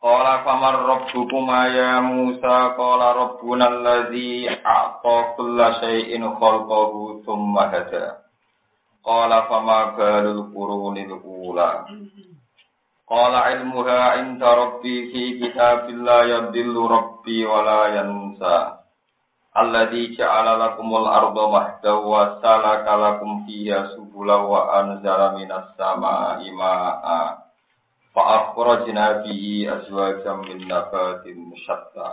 Qala famar rabbukuma ya Musa qala rabbuna alladzi a'ta kulla shay'in khalqahu thumma hada. Qala fama balul qurunil ula. Qala ilmuha inda rabbi fi kitabillah yadillu rabbi wa la yansa. Alladzi ja'ala lakumul arda mahda wa salaka lakum fiha subula wa anzala minas samaa'i maa'a. فأخرجنا به أزواجا من نبات شتى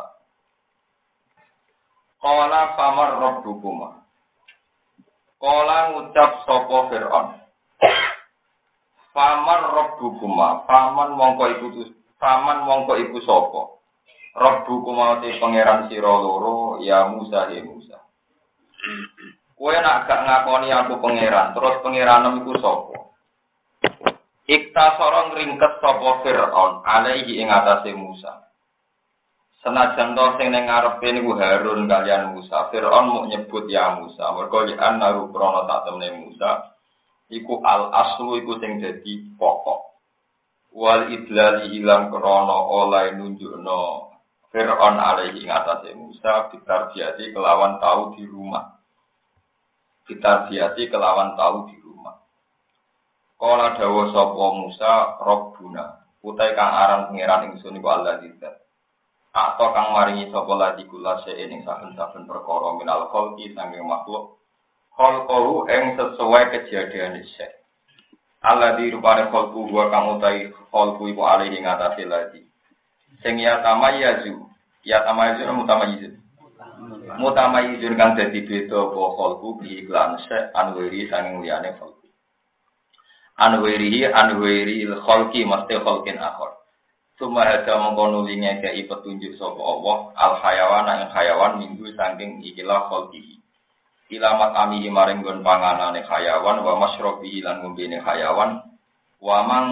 قال فمن ربكما قال ngucap sapa Fir'aun Faman rabbukuma Faman mongko iku Faman mongko iku sapa Rabbukuma te pangeran sira loro ya Musa ya Musa Kowe nak gak ngakoni aku pangeran terus pangeranem iku sapa Iktasara ngringket sapa Firaun alaihi ing atase Musa. Senajan to sing ning ngarepe niku Harun kalian Musa, Firaun mau nyebut ya Musa. Mergo ya anaru krana sak temne Musa iku al aslu iku sing dadi pokok. Wal idlali ilang krana oleh nunjukno Fir'aun alaihi ing atase Musa bitar biati kelawan tahu di rumah. Bitar biati kelawan tahu di Kala dawa sapa Musa Rabbuna utai kang aran pangeran ingsun iku Allah tidak. Atau kang maringi sapa lagi kula ing saben-saben perkara minal khalqi sanging makhluk. Khalqahu ing sesuai kejadian isek. Allah di rupane khalqu wa kang utai khalqu iku alih ing atase lagi. Sing ya tamayazu, ya tamayazu mutamayyizun. Mutamayyizun kang dadi beda apa khalqu bi iklan sek anwiri sanging liyane khalqu anwirihi anwiri kholki mesti kholkin akhor. Suma hada mengkono linya kei petunjuk sopo Allah al hayawan yang hayawan minggu saking ikilah kholki. Ilamat amihi maring gon panganane hayawan wa masrobihi lan ngombene hayawan wa mang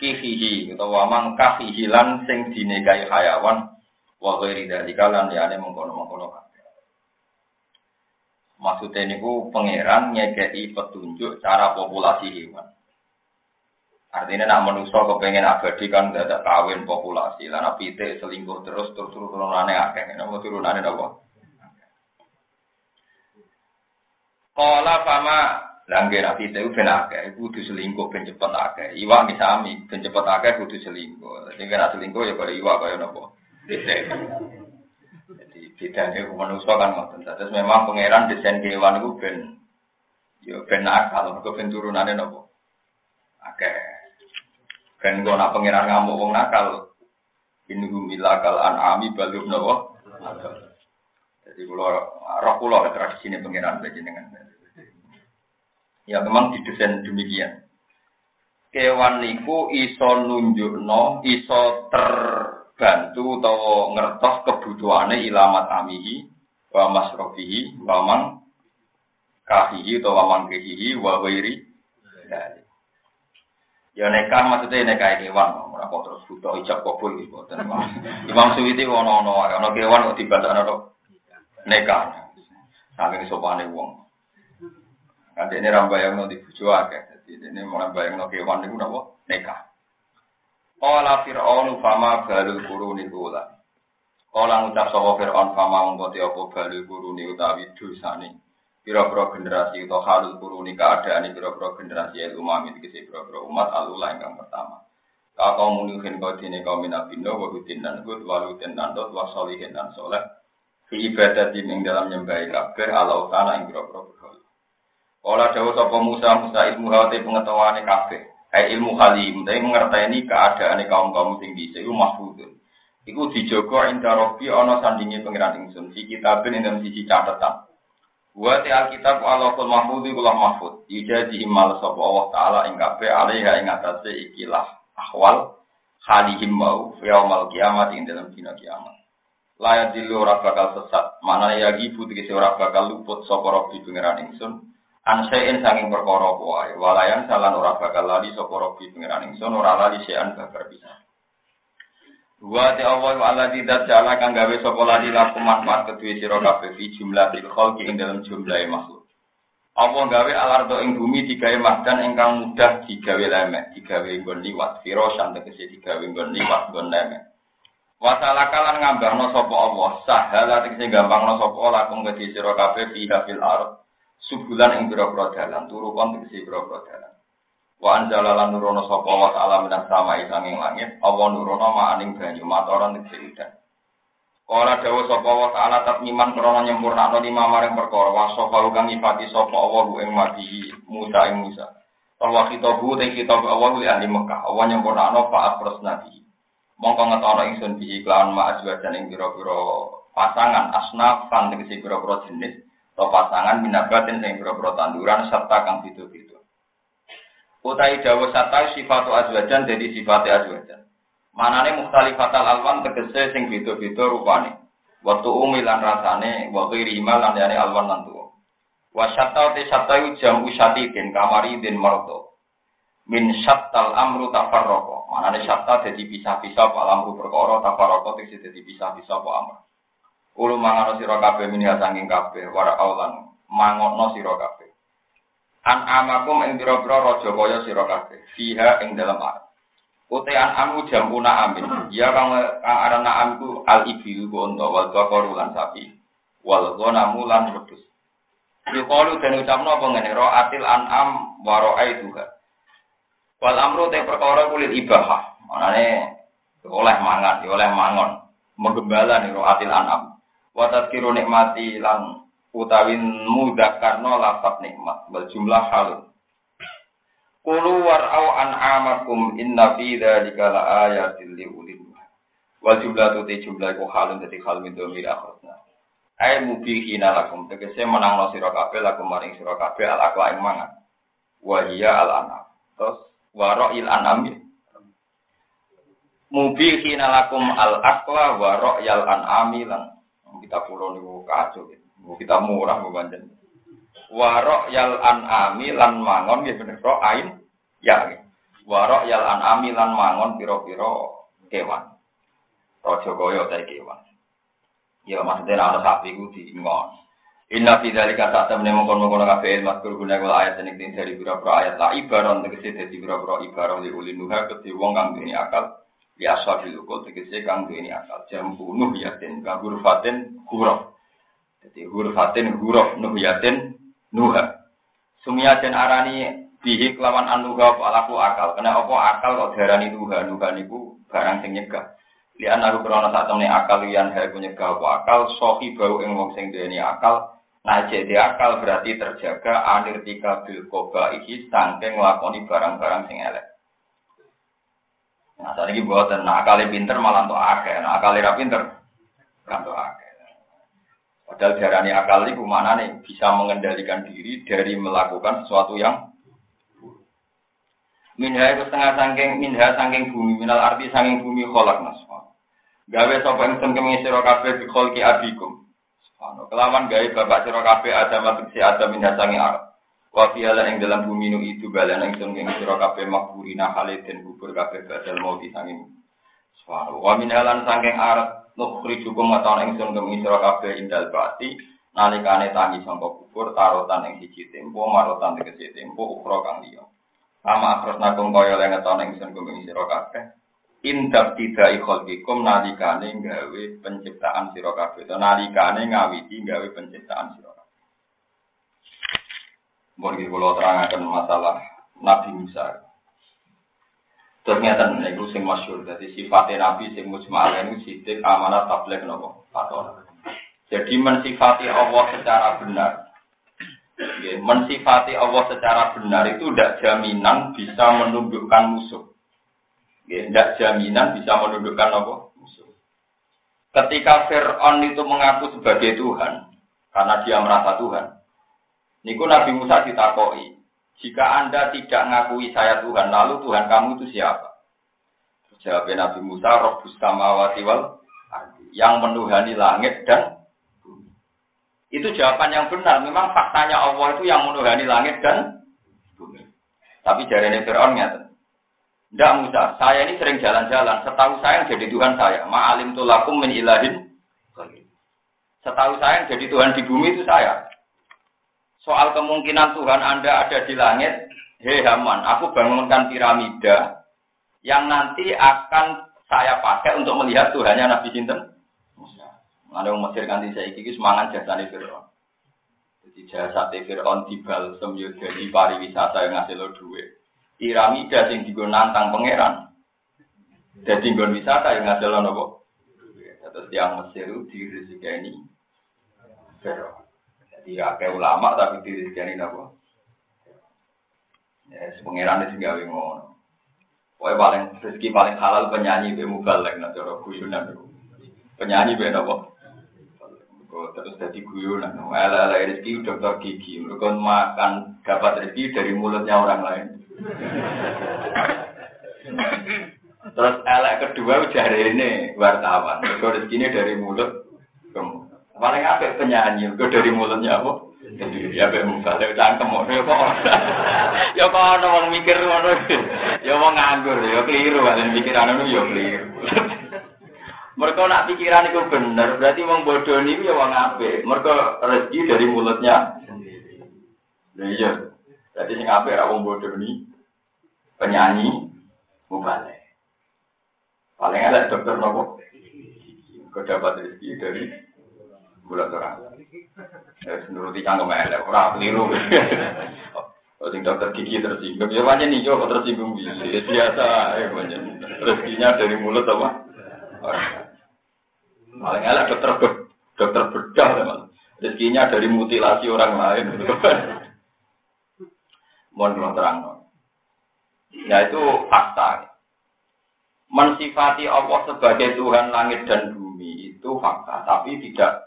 kihihi atau wa mang kahihi lan sing dinegai hayawan wa ghairi dalika lan liyane mengkono-mengkono Maksudnya ini pangeran nyekei petunjuk cara populasi hewan. Artinya nak manusia kepengen abadi kan gak ada kawin populasi. Lah nak pite selingkuh terus terus turunannya akeh. Nama turunannya apa? Kala sama langge nak pite itu ben akeh. Kudu selingkuh ben cepet akeh. Iwak misami ben cepet akeh kudu selingkuh. Jadi nak selingkuh ya pada iwak kaya nopo. Jadi bedanya manusia kan ngoten. Terus memang pangeran desain kewan itu ben yo ben akal. Mereka ben turunannya nopo. Akeh. Dan gue nak pengiran ngamuk wong nakal. Ini humilakal an'ami balum nawa. Jadi kalau roh tradisi ini pengiran dengan Ya memang didesain demikian. Kewan niku iso nunjukno, iso terbantu atau ngertos kebutuhane ilamat amihi wa masrofihi wa man kahihi wa man kehihi wa wairi. Ya nekah maksudnya nekah kewan, ora kok terus butuh ijab kabul iki boten. Imam Suyuti ono ono ono kewan kok dibadakno tok nekah. Saking sopane wong. Kan dene ra bayangno di bojo akeh. Dadi dene mulai bayangno kewan niku napa nekah. Qala fir'aunu fama balul quruni kula. Qala ngucap sapa fir'aun fama te apa balul quruni utawi dosane pira-pira generasi atau halul kuruni keadaan pira-pira generasi itu umami dikisi pira-pira umat alulah yang pertama. Kau munuhin kau dini kaum minabindo wa hutin dan gud wa dan dot wa solihin dan soleh. Fi ibadat ing dalam nyembah kabeh ala utana ing pira-pira berhala. Kala dawuh sapa Musa Musa ilmu hati pengetahuane kabeh. Hai ilmu halim, tapi mengerteni keadaan kaum-kaum sing dhisik iku mahfudun. Iku dijogo ing karobi ana sandinge pangeran ingsun. Fi kitabin ing dalam sisi catatan. Wa te alkitab ala kul mahfud kula mahfud. Yujaji himal sapa Allah taala ing kabeh alaiha ing atase ikilah ahwal halihim mau yaumal kiamat ing dalam dina kiamat. Layak dilu ora bakal sesat. Mana ya gibu tegese ora bakal luput sapa Rabbi pangeran ingsun. Ansein sanging perkara wae. Walayan salan ora bakal lali sapa Rabbi pangeran ingsun ora lali sean babar bisa. Wa ta Allah wa ala tidak jala kang gawe sapa lali lakum kedue sira kabeh fi jumlah bil khalqi ing dalam jumlah makhluk. Allah gawe alardo ing bumi digawe mahdan ingkang mudah digawe lemek, digawe nggon liwat, firosan tegese digawe nggon liwat nggon lemek. Wasalakalan ngambahno sapa Allah, sahala tegese gampangno sapa lakum kedue sira kabeh fi fil ardh subulan ing pira-pira dalan turu kon tegese pira-pira dalan wa anzala lan nurono sapa wa ta'ala minas samai sanging langit Allah nurono maaning banyu matoran tegese udan Ora dawuh sapa wa ta'ala tatmiman krana nyempurnakno lima maring perkara wa sapa kang nyifati sapa Allah ing mati Musa ing Musa. Bahwa kita bu te kita Allah li ahli Mekah Allah nyempurnakno fa pros nabi. Mongko ngetono ingsun bi iklan ajwajan ing pira-pira pasangan asnaf kan tegese pira-pira jenis atau pasangan minabatin sing boro tanduran serta kang beda-beda. Utai dawa sata sifatu azwajan jadi sifat azwajan. Manane mukhtalifatal alwan tegese sing beda-beda rupane. Waktu umilan rasane, waktu rima lan yani alwan lan tuwa. Wa syatta te syatta jam usatidin kamari din marto. Min syattal amru tafarroko. Manane syatta jadi pisah-pisah apa amru perkara tafarroko tegese jadi pisah-pisah apa amru. Ulu mangono sira kabeh minha sanging kabeh wara aulan mangono sira kabeh. An amakum ing pira-pira raja kaya sira kabeh fiha ing dalam ar. Ute an amu jamuna amin. Ya kang arana amku al ibil ku wal baqaru lan sapi. Wal ghanamu lan wedhus. Yukalu dan ucapno apa ngene atil an'am wa ra'aituha. Wal amru te perkara kulit ibahah. Manane oleh mangan, oleh mangon. Menggembala nih atil an'am. Watat kiro nikmati lan mudah karena lafat nikmat wal jumlah hal. Kulu war'au an'amakum inna fi dzalika la ayatil li ulil Wal jumlah tu jumlah ku halun dadi hal min domir akhirna. Ai mubihina lakum tegese menangno sira kabeh lakum maring sira al akla ing mangan. Wa al anam. Terus ra'il anam. Mubihina lakum al akla wa ra'yal an'ami lan kita pulau niku kacau gitu. Kita murah bukan Warok yal ami lan mangon gitu bener ro ain ya. Warok yal ami lan mangon piro-piro kewan. Rojo koyo tay kewan. Ya maksudnya ana sapi ku diingon. Inna fi dzalika ta'tam ne mongkon-mongkon kabeh maskur guna kula ayat ning dari pira-pira ayat la ibaron tegese dadi pira-pira ibaron li ulil nuha kedhe wong kang duweni akal ya aswabil ukul tegese kang duweni akal jam nuh yatin kang hurfatin huruf jadi hurfatin huruf nuh yatin nuha. Sumia den arani bihi kelawan anuha alaku akal. Kena apa akal kok diarani nuha? Nuha niku barang sing nyegah. Li anaru krana sak temne akal yang ha nyegah apa akal sohi bau ing wong sing duweni akal. Nah, jadi akal berarti terjaga anirtika bil koba iki sangking nglakoni barang-barang sing elek. Nah, saat ini buatan, nah akali pinter malah untuk akeh, nah ra pinter, kan untuk akeh. Padahal darani akal itu mana nih bisa mengendalikan diri dari melakukan sesuatu yang Minha itu setengah sangking, minha sangking bumi, minal arti sangking bumi kolak nas. Gawe sapa ingsun kemi sira kabeh bi kholqi abikum. Kelawan gawe bapak sira kabeh adam si adam minha sangking arti. Wa ing dalam bumi nu itu balan ingsun ing sira kabeh makburina haliden kubur kabeh badal mau disanging suara. Wa min halan saking arat nukhri cukup ngatakan ingsun ing sira kabeh indal bati nalikane tangi sangka kubur tarotan ing siji tempo marotan tegese tempo ukra kang liya. Sama akros nakung kaya le ngatakan ingsun ing sira kabeh indak tidak ikholkikum nalikane gawe penciptaan sira kabeh. Nalikane ngawiti gawe penciptaan sira Mungkin kalau terangkan masalah Nabi Musa. Ternyata itu sing masyur. Jadi sifatnya Nabi sing mujma'al ini sidik amanat tablet nopo. Jadi mensifati Allah secara benar. Mensifati Allah secara benar itu tidak jaminan bisa menundukkan musuh. Tidak jaminan bisa menundukkan apa? Musuh. Ketika Fir'aun itu mengaku sebagai Tuhan, karena dia merasa Tuhan, Niku Nabi Musa ditakoi. Jika Anda tidak ngakui saya Tuhan, lalu Tuhan kamu itu siapa? Jawab Nabi Musa, Robbus samawati wal yang menuhani langit dan bumi. Itu jawaban yang benar. Memang faktanya Allah itu yang menuhani langit dan bumi. Tapi jari Fir'aun ngerti. Tidak Musa, saya ini sering jalan-jalan. Setahu saya yang jadi Tuhan saya. Ma'alim tulakum min ilahin. Setahu saya yang jadi Tuhan di bumi itu saya. Soal kemungkinan Tuhan Anda ada di langit, hei Haman, aku bangunkan piramida yang nanti akan saya pakai untuk melihat Tuhannya Nabi Sinten. Ada yang Mesir ganti saya ini semangat jasa Fir'aun. Jadi jasa Fir'aun di balsem dari pariwisata yang ngasih lo duit piramida sing digo nantang pangeran. Jadi nggon wisata yang ngadalah nopo. Terus yang Mesir itu dirizikani Fero. Jadi akeh ulama tapi dirizikani nopo. Ya, pangeran itu gawe ngono. Pokoknya paling rezeki paling halal penyanyi be mubalek nak cara guyonan Penyanyi be nopo. terus jadi guyonan. Ala ala rezeki dokter gigi. Mereka makan dapat rezeki dari mulutnya orang lain. Terus elek kedua ujar ini wartawan. Mergo rezekine dari mulut Paling apik penyanyi, mergo dari mulutnya apa? Ya be muka lek cangkem ya kok. Ya kok ana wong mikir ngono. Ya wong nganggur ya keliru kan pikiran ngono ya keliru. Mereka nak pikiran itu bener, berarti wong bodoh ini ya wong apik. Mereka rezeki dari mulutnya sendiri. Iya. Jadi sing ra wong bodoh ini penyanyi mubalik. Paling ada dokter nopo. Kau dapat rezeki dari bulan orang. Ya, menuruti cangkem elek, orang keliru. Kalau sing dokter gigi tersinggung, ya banyak nih, kok tersinggung bisa. Ya, biasa, ya banyak. Rezekinya dari mulut apa? Paling elek dokter dokter bedah, teman. Rezekinya dari mutilasi orang lain. Mohon terang, Ya itu fakta. Mensifati Allah sebagai Tuhan langit dan bumi itu fakta, tapi tidak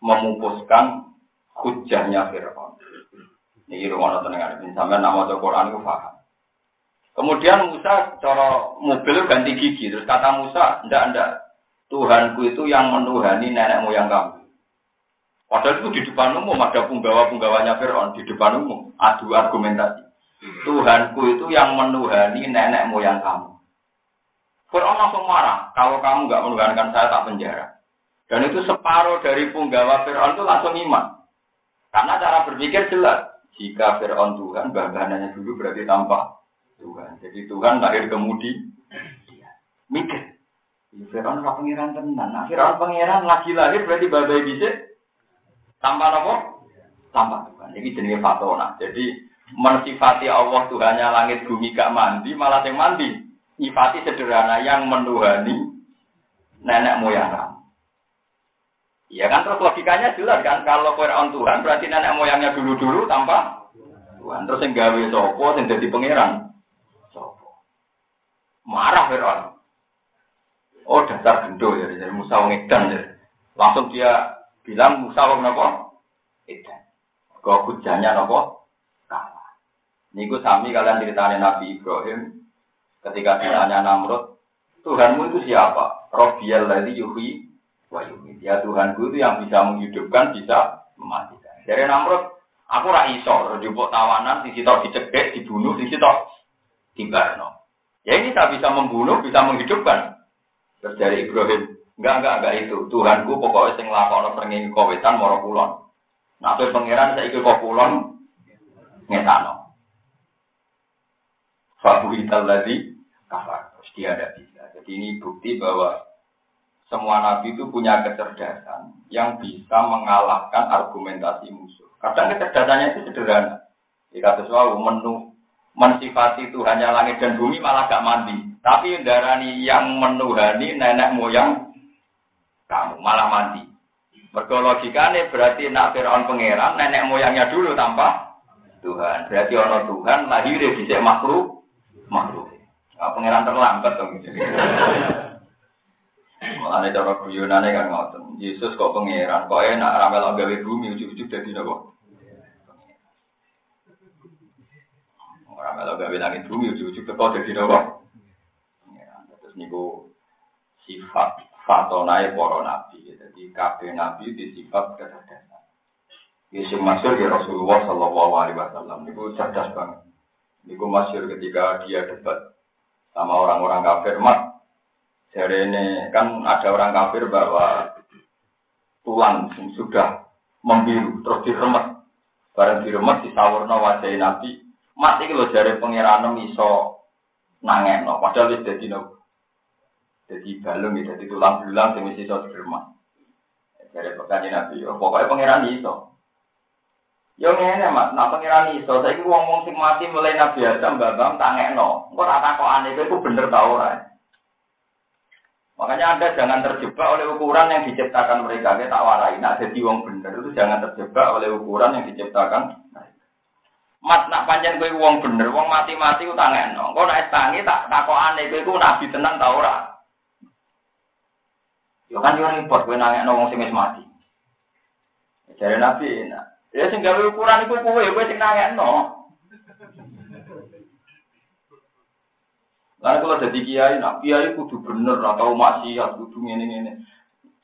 memupuskan hujahnya Fir'aun. Ini rumah tenang ini sampai nama Quran itu faham. Kemudian Musa cara mobil ganti gigi, terus kata Musa, ndak ndak, Tuhanku itu yang menuhani nenek moyang kamu. Padahal itu di depan umum ada punggawa-punggawanya Fir'aun di depan umum adu argumentasi. Tuhanku itu yang menuhani nenek moyang kamu. Fir'aun langsung marah, kalau kamu nggak menuhankan saya tak penjara. Dan itu separuh dari punggawa Fir'aun itu langsung iman. Karena cara berpikir jelas, jika Fir'aun Tuhan, bahannya dulu berarti tanpa Tuhan. Jadi Tuhan lahir kemudi, mikir. Ya, Fir'aun adalah pangeran tenan. Nah, Fir'aun pangeran lagi lahir berarti babai bisa tanpa apa? Tanpa Tuhan. Jadi jenis fatona. Jadi mensifati Allah Tuhannya langit bumi gak mandi, malah yang mandi. Nyifati sederhana yang menuhani nenek moyang kamu. Ya kan terus logikanya jelas kan kalau Fir'aun Tuhan berarti nenek moyangnya dulu-dulu tanpa Tuhan. Terus yang gawe sopo yang jadi pangeran. Sopo. Marah Fir'aun. Oh dasar gendo ya dari Musa wong edan ya. Langsung dia bilang Musa wong napa? Edan. Kok hujannya napa? Niku sami kalian ceritanya Nabi Ibrahim ketika ditanya Namrud, Tuhanmu itu siapa? Robbiyal ladzi yuhyi wa yumiit. Ya Tuhanku itu yang bisa menghidupkan, bisa mematikan. Dari Namrud, aku ra iso njupuk tawanan di situ dicekek, dibunuh, di situ dibarno. Ya ini tak bisa membunuh, bisa menghidupkan. Terus dari Ibrahim, enggak enggak enggak itu. Tuhanku pokoknya sing lakono srengenge kowetan moro kulon. Nah, pangeran saya ikut kulon ngetano. Fabuhital tadi kafar. Terus dia ada bisa. Jadi ini bukti bahwa semua nabi itu punya kecerdasan yang bisa mengalahkan argumentasi musuh. Kadang kecerdasannya itu sederhana. Jika sesuatu menu mensifati Tuhannya langit dan bumi malah gak mandi. Tapi darani yang menuhani nenek moyang kamu malah mandi. Berlogikanya berarti nak Fir'aun pangeran nenek moyangnya dulu tanpa Tuhan. Berarti ono Tuhan lahir di makhluk makhluk. Nah, pangeran terlambat dong. Ada cara guyonane kan ngoten. Yesus kok pangeran, kok enak ramel gawe bumi ujug-ujug dadi napa? Ora melo gawe langit bumi ujug-ujug teko dadi napa? Terus niku sifat fatonai para nabi. Jadi kabeh nabi disifat kecerdasan. Sing masyhur ya Rasulullah sallallahu alaihi wasallam niku cerdas banget. Niku masyhur ketika dia debat sama orang-orang kafir mat. Jadi ini kan ada orang kafir bahwa tulang sudah membiru terus diremet. Bareng diremet disawurno wajah Nabi. Mat iki lho jare pangeran iso nangekno padahal wis dadi no. Jadi balung ya, jadi tulang belulang sing wis iso diremet. Jare pekan Nabi, oh, pokoknya pangeran iso. Yo ngene Mas, nak pangeran iso, saiki wong-wong sing mati mulai Nabi Adam babam tangekno. Engko tak kowe iku bener ta ora? Makanya Anda jangan terjebak oleh ukuran yang diciptakan mereka. Kita tak warai, nak jadi wong bener itu jangan terjebak oleh ukuran yang diciptakan. Mat nak panjang kowe wong bener, wong mati-mati ku tangekno. Engko nek tangi tak takokane kowe iku nabi tenan ta ora? Yo kan yo repot kowe nangekno wong sing wis mati. Jadi nabi. Ya sing gawe ukuran iku kowe, kowe sing nangekno. Lalu kalau jadi kiai, nak kiai kudu bener atau maksiat kudu ngene ngene.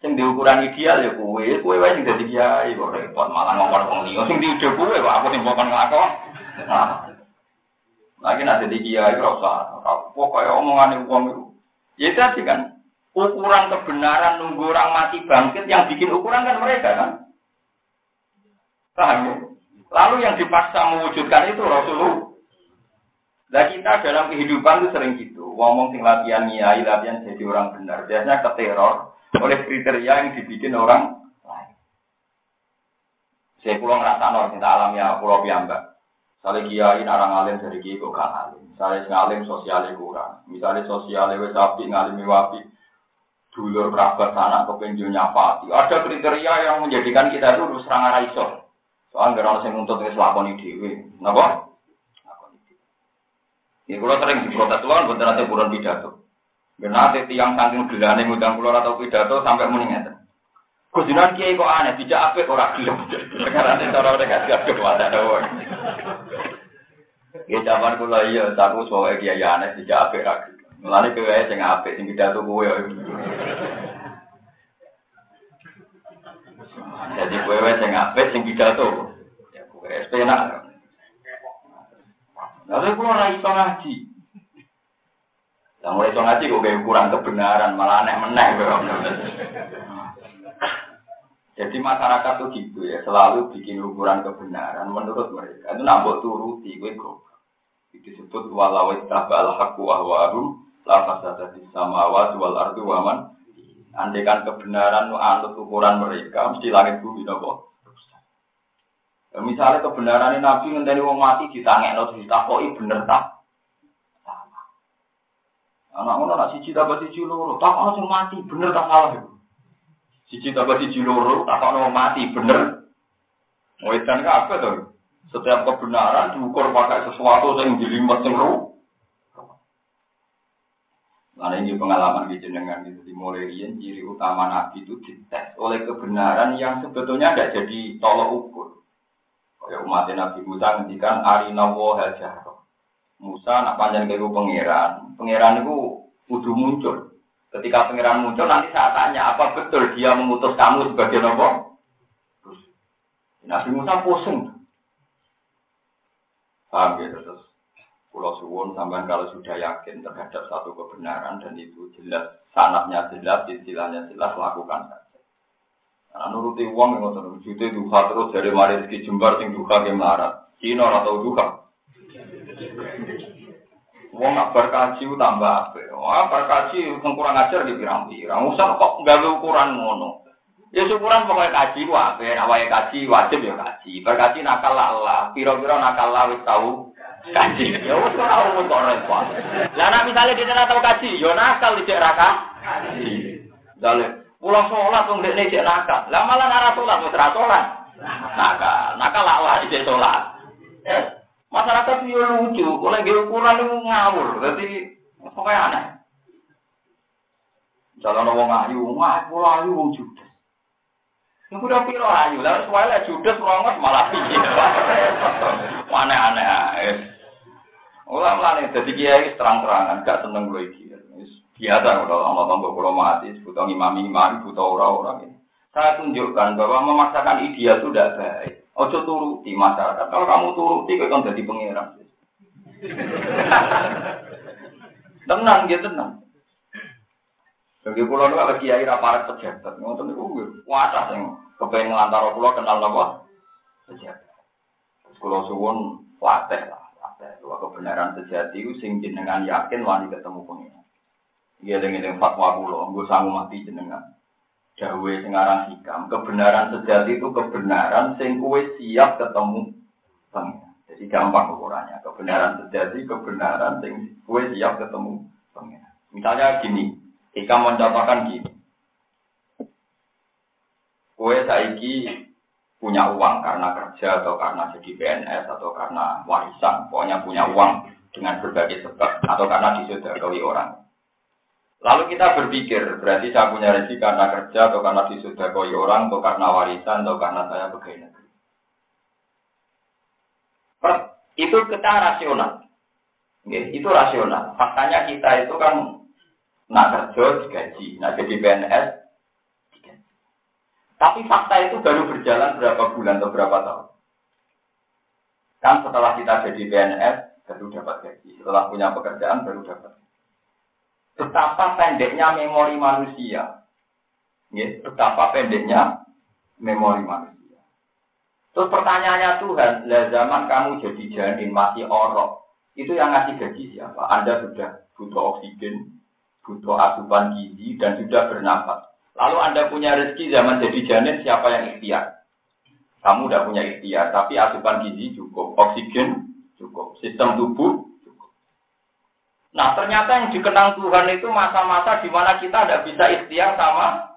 Sing di ukuran ideal ya kowe, kowe wae sing dadi kiai kok repot malah ngomong wong liya. Sing diujuk kowe kok aku sing bukan nglakon. Nah. Lagi nak jadi kiai ora usah. Pokoke omongane wong itu. Ya tadi kan ukuran kebenaran nunggu orang mati bangkit yang bikin ukuran kan mereka kan. Paham ya? Lalu yang dipaksa mewujudkan itu Rasulullah. Nah kita dalam kehidupan itu sering gitu. Ngomong sing latihan nyai, latihan jadi orang benar. Biasanya keteror oleh kriteria yang dibikin orang lain. Saya pulang ngerasa nor, kita ya pulau piambak. Misalnya kiai narang alim dari kiai kok gak alim. Misalnya ngalim sosialnya kurang. Misalnya sosialnya wes api ngalimi wapi. Dulur kerabat anak kepenjul nyapati. Ada kriteria yang menjadikan kita itu serang arah iso. Soalnya orang nuntut wis lakoni dhewe. Napa? Ya kula sering diprotes tuan buat nanti bulan pidato. Nanti tiang saking gelane ngundang kula atau pidato sampai muni ngeten. Kujinan kiai kok aneh, tidak apa orang gelem. Sekarang ini cara udah kasih aku wadah doang. Ya zaman kula iya, aku soalnya kiai aneh, tidak apa orang gelem. Mulane kowe sing apik sing pidato kowe. Jadi kowe sing apik sing pidato. Ya kowe wis penak. Lalu kulo ora iso ngaji. Lah mulai iso ngaji kok kurang kebenaran, malah aneh meneh Jadi masyarakat tuh gitu ya, selalu bikin ukuran kebenaran menurut mereka. Itu nambah turuti, gue kok. Itu disebut walau tabal haqqu ahwahum la fasadati samawati wal ardu waman Andaikan kebenaran anut ukuran mereka, mesti langit bumi nopo. Ya, misalnya kebenaran ini Nabi ngenteni wong mati ditangek no ditakoi bener tak? Anak ngono nak siji tambah siji loro, tak ono sing mati bener tak salah itu. Siji tambah siji loro, tak ono mati bener. Wedan apa tuh? Setiap kebenaran diukur pakai sesuatu yang jelimet sing Karena ini pengalaman di jenengan itu dimulai ciri utama Nabi itu dites oleh kebenaran yang sebetulnya tidak jadi tolok ukur. Kayak umat Nabi Musa ngendikan arina wa Musa nak panjang ke pangeran, pangeran itu kudu muncul. Ketika pangeran muncul nanti saya tanya apa betul dia memutus kamu sebagai nopo? Nabi Musa pusing. Paham ya terus Pulau suwun sampai kalau sudah yakin terhadap satu kebenaran dan itu jelas sanatnya jelas, istilahnya jelas lakukan Karena nuruti uang yang ngotot juta duha terus dari mari rezeki jembar sing duha ke melarat. Cina atau duha. Uang nggak berkaji tambah apa? Wah berkaji kurang ajar di pirang-pirang. Usah kok nggak ukuran ngono. Ya syukuran pokoknya kaji wae, awalnya kaji wajib ya kaji. Berkaji nakal Allah, piro-piro nakal Allah wis tahu kaji. Ya wis ora umum kok repot. Lah nek misale dia ora tau kaji, ya nakal dicek raka. Kaji. Dale, pulang sholat wong dekne cek nakal. Lah malah ora sholat wis ora sholat. Nakal, nakal lah dicek sholat. Masyarakat yo lucu, kalau lagi ukuran itu ngawur, jadi pokoknya aneh. Jalan wong ayu, ngah pulau ayu wong judes. Yang udah piro ayu, lalu soalnya judes rongos malah piye. Aneh-aneh. Nih, jadi kiai terang-terangan, gak seneng gue iki. Biasa kalau Allah tambah kalau mati, butuh imam imam, butuh orang-orang ini. Saya tunjukkan bahwa memaksakan ideal itu tidak baik. Ojo turuti masyarakat. Kalau kamu turuti, kau kan jadi pengiran. tenang, ya tenang. Bagi pulau itu ada kiai raparat pejabat. Nonton itu kuasa yang kepengen ngelantar pulau kenal apa? Pejabat. Pulau suwon latih lah. Latih. kebenaran sejati itu sing jenengan yakin wani ketemu pengiran. Iya dengan fatwa pulau, gue sanggup mati jenengan. Dawe sing aran hikam, kebenaran sejati itu kebenaran sing kue siap ketemu. Jadi gampang ukurannya. Kebenaran sejati, kebenaran sing kue siap ketemu. Misalnya gini, hikam mencontohkan gini. Kue saiki punya uang karena kerja atau karena jadi PNS atau karena warisan, pokoknya punya uang dengan berbagai sebab atau karena disodakoi orang. Lalu kita berpikir, berarti saya punya rezeki karena kerja, atau karena disudahkoi orang, atau karena warisan, atau karena saya pegawai negeri. Itu kita rasional. itu rasional. Faktanya kita itu kan nak kerja digaji, nak jadi PNS. Tapi fakta itu baru berjalan berapa bulan atau berapa tahun. Kan setelah kita jadi PNS baru dapat gaji, setelah punya pekerjaan baru dapat betapa pendeknya memori manusia. Ya, betapa pendeknya memori manusia. Terus pertanyaannya Tuhan, lah zaman kamu jadi janin masih orok, itu yang ngasih gaji siapa? Anda sudah butuh oksigen, butuh asupan gizi, dan sudah bernapas. Lalu Anda punya rezeki zaman jadi janin, siapa yang ikhtiar? Kamu udah punya ikhtiar, tapi asupan gizi cukup, oksigen cukup, sistem tubuh Nah ternyata yang dikenang Tuhan itu masa-masa di mana kita tidak bisa ikhtiar sama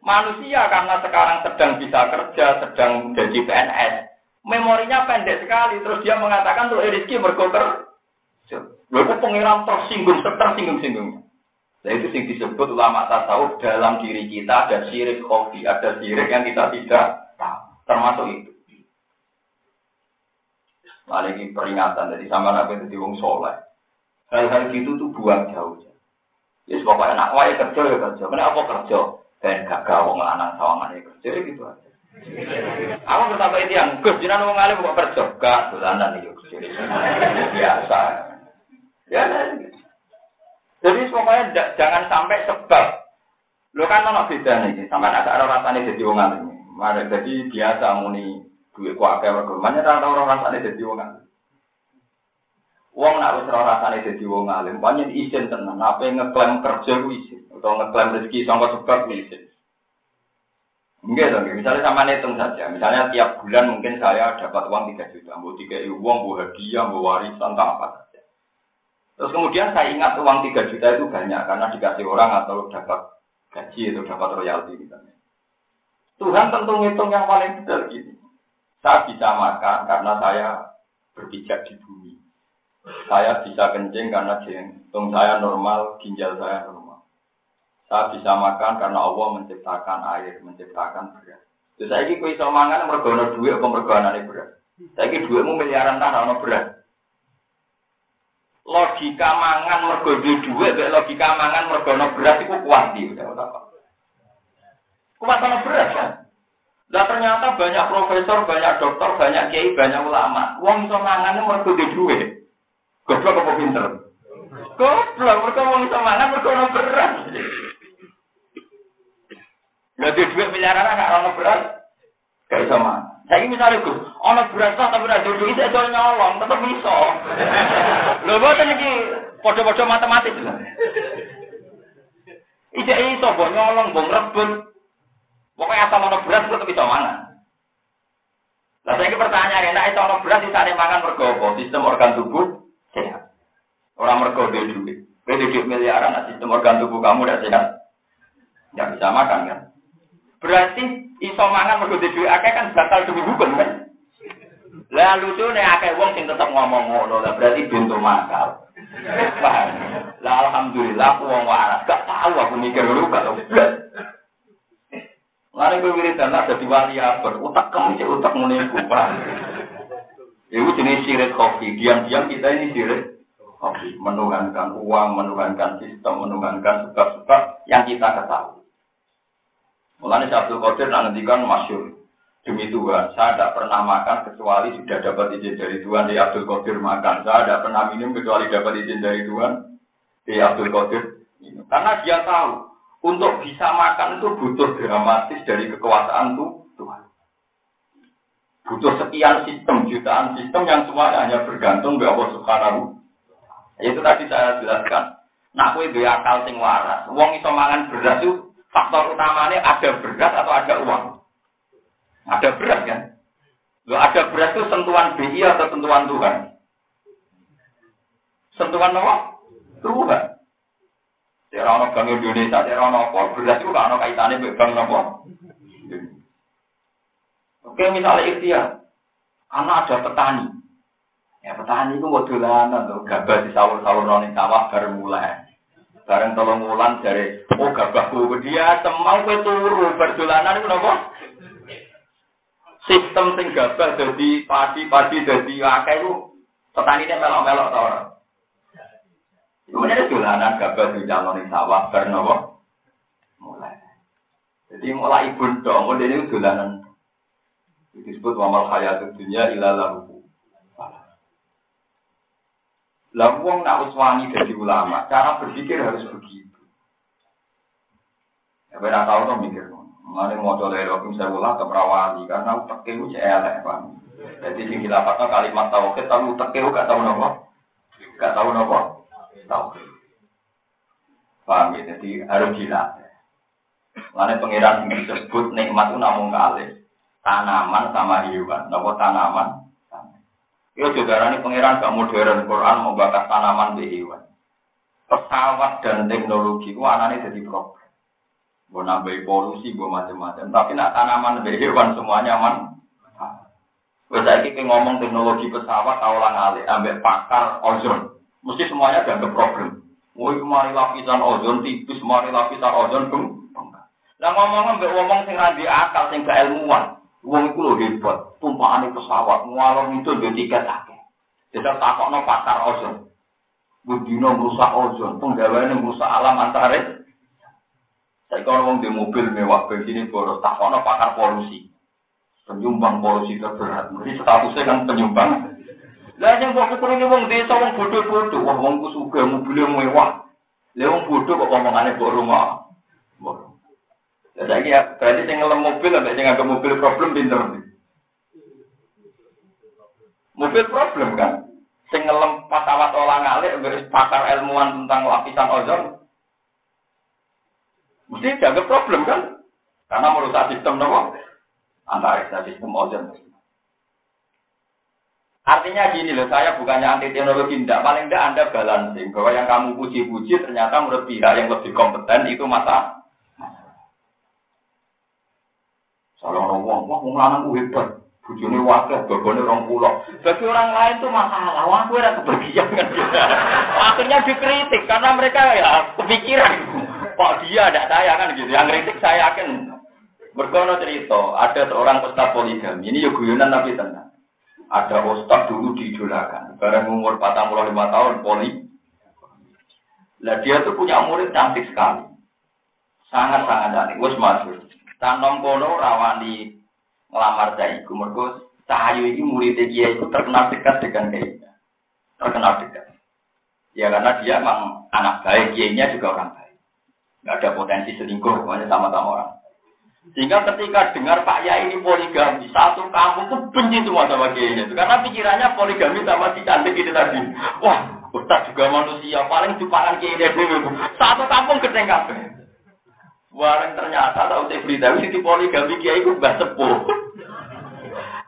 Manusia karena sekarang sedang bisa kerja, sedang jadi PNS, memorinya pendek sekali. Terus dia mengatakan tuh rezeki berkotor. Lalu pengiram tersinggung, tersinggung-singgungnya. Nah itu yang disebut ulama tasawuf dalam diri kita ada sirik kopi, ada sirik yang kita tidak tahu. Termasuk itu. Nah, ini peringatan dari sama nabi itu wong soleh. Hal-hal gitu tuh buang jauh. Ya, pokoknya nak wae kerja ya kerja. Kenapa apa kerja? Dan gagal wong lanang sawangan ya kerja ya gitu aja. Aku bertambah itu yang Gus jinan wong alim kok kerja? Gak, dolanan iki kerja. Biasa. Ya, gitu. Jadi pokoknya jangan sampai sebab. Lo kan ono beda nih, sampai ada orang rasanya jadi wong alim. Mari jadi biasa muni duit kuat kayak mana tahu orang rasanya jadi wong alim. Wong nak wis ora rasane dadi wong alim, pancen izin tenan. Apa ngeklaim kerja ku izin, atau ngeklaim rezeki sangka sebab ku izin. Enggak dong, misalnya sama hitung saja. Misalnya tiap bulan mungkin saya dapat uang 3 juta, mau tiga uang, mau hadiah, mau warisan, tak apa saja. Terus kemudian saya ingat uang 3 juta itu banyak karena dikasih orang atau dapat gaji atau dapat royalti misalnya. Tuhan tentu ngitung yang paling benar gini. Saya bisa makan karena saya berpijak di bumi. Saya bisa kencing karena jantung saya normal, ginjal saya normal. Saya bisa makan karena Allah menciptakan air, menciptakan beras. Terus saya ini bisa mangan mergo duit apa mergo beras. Saya ini duitmu miliaran tak ana beras. Logika mangan mergo duit, logika mangan mergo ana beras itu kuat di Kuat ana beras kan? Nah ternyata banyak profesor, banyak dokter, banyak kiai, banyak ulama. Wong iso mangan mergo duit. Goblok apa pinter? Goblok, mereka mau bisa mangan, mereka mau berat. Nggak ada duit miliaran, nggak orang berat. Gak bisa. Saya ini misalnya Gus, ono berat tapi berat dulu itu nyolong, tetap bisa. Lho boten iki padha-padha matematis. Ide iso mbok nyolong, mbok rebut. Pokoknya asal ono berat tetap bisa mangan. Nah, saya ini pertanyaan, enak itu ono berat bisa mangan mergo Sistem organ tubuh. Orang mergo dia duit. Dia duit miliaran, nah sistem organ tubuh kamu udah sehat. Nggak bisa makan kan? Berarti iso mangan mergo duit akeh kan batal demi hukum kan? Tuh nih akeh wong sing tetap ngomong ngono lah berarti pintu makal. Lah alhamdulillah aku wong waras, gak tahu aku mikir dulu gak tahu. Lalu gue wiridan ada di wali apa? Utak kamu cek utak mulai kupah. Itu jenis sirik kopi. Diam-diam kita ini sirik hobi, menuhankan uang, menuhankan sistem, menuhankan sebab-sebab yang kita ketahui. Mulanya Abdul Qadir nantikan masyur. Demi Tuhan, saya tidak pernah makan kecuali sudah dapat izin dari Tuhan. Di Abdul Qadir makan. Saya tidak pernah minum kecuali dapat izin dari Tuhan. Di Abdul Qadir. Karena dia tahu, untuk bisa makan itu butuh dramatis dari kekuasaan Tuhan. Butuh sekian sistem, jutaan sistem yang semuanya hanya bergantung kepada Allah Subhanahu. Itu tadi saya jelaskan. Nah, kue dua akal sing waras. Uang iso mangan beras itu faktor utamanya ada beras atau ada uang. Ada berat kan? Lo ada berat itu sentuhan BI atau sentuhan Tuhan? Sentuhan apa? Tuhan. Tidak ada bank Indonesia, tidak ada apa. Berat itu kalau kaitannya dengan bank apa? Oke, misalnya ikhtiar. Karena ada petani. Ya, petani itu mau dolanan tuh. Gabah di sawur-sawur noni sawah baru mulai. Bareng tolong mulan dari, oh gabahku dia semau ke turu berdolanan itu apa? sistem sing gabah jadi padi-padi jadi akeh itu petani ini melok-melok tau ora. Kemudian dolanan gabah di calon sawah karena apa? Mulai. Jadi mulai ibu dong, model ini dolanan. Disebut wamal hayat dunia ilalahu. Lah wong nak uswani dari ulama, cara berpikir harus begitu. Ya benar tahu tuh mikir. Mengenai mau coba dari Rokim Sewula ke Perawali karena utek itu elek pak. Jadi sing dilapatkan kalimat tauhid tapi utek itu gak tahu nopo, gak tahu nopo, tahu. Paham ya? Jadi harus gila. Mengenai pengiran disebut nikmat itu namun kali tanaman sama hewan, nopo tanaman. Yo saudara ini pengiran gak modern Quran mau bakat tanaman di hewan. Pesawat dan teknologi itu anaknya jadi problem. Gue nambahi polusi, gue macam-macam. Tapi nak tanaman hewan semuanya aman. Gue saya ngomong teknologi pesawat, tahulah ngalih, ambil pakar ozon. Mesti semuanya ada problem. Woi kemari lapisan ozon tipis, kemari lapisan ozon bung. Nah ngomong ambil ngomong sing randi akal, sing ilmuwan. Wong itu loh hebat, tumpahan pesawat, ngalor itu dia tiket akeh. Jadi takokno pakar ozon. Budino merusak ozon, penggawaian merusak alam antares. Saya kalau ngomong di mobil mewah begini boros, tak kono pakar polusi. Penyumbang polusi terberat. Jadi statusnya kan penyumbang. Lah yang kok kukurane wong desa wong bodoh-bodoh, wah wong ku suka mobil mewah. Lah wong bodoh kok omongane kok rumah. Saiki ya berarti sing ngelem mobil ambek sing agak mobil problem pinter. Mobil problem kan? Sing ngelem pesawat olah ngalik pakar ilmuwan tentang lapisan ozon Mesti dianggap problem kan? Karena merusak sistem nopo antara sistem ozon. Artinya gini loh, saya bukannya anti teknologi, tidak paling tidak Anda balancing bahwa yang kamu puji-puji ternyata menurut pihak yang lebih kompeten itu masa. Salah orang wong, wah wong lanang hebat, bujune wakil, babone rong pulau. Bagi orang lain itu masalah, wah gue ada kebagian kan. Akhirnya dikritik karena mereka ya kepikiran. Kok dia ada saya kan gitu. Yang kritik saya yakin. Berkono cerita, ada seorang ustaz poligami. Ini ya tapi tenang. Ada ustaz dulu diidolakan. Barang umur 45 tahun poli. Lah dia tuh punya murid cantik sekali. Sangat-sangat cantik. Wes masuk. Tanom kono rawani ngelamar iku. Mergo Cahayu ini murid dia itu terkenal dekat dengan dia. Terkenal dekat. Ya karena dia memang anak baik, dia juga orang baik nggak ada potensi selingkuh, semuanya sama-sama orang. Sehingga ketika dengar Pak Yai ini poligami, satu kampung tuh benci semua sama kiainya. Karena pikirannya poligami sama si cantik itu tadi. Wah, Ustaz juga manusia, paling jupangan kiainya dulu. Satu kampung gedeng kabeh. Warang ternyata tahu saya berita, si poligami kiai itu mbak sepuh.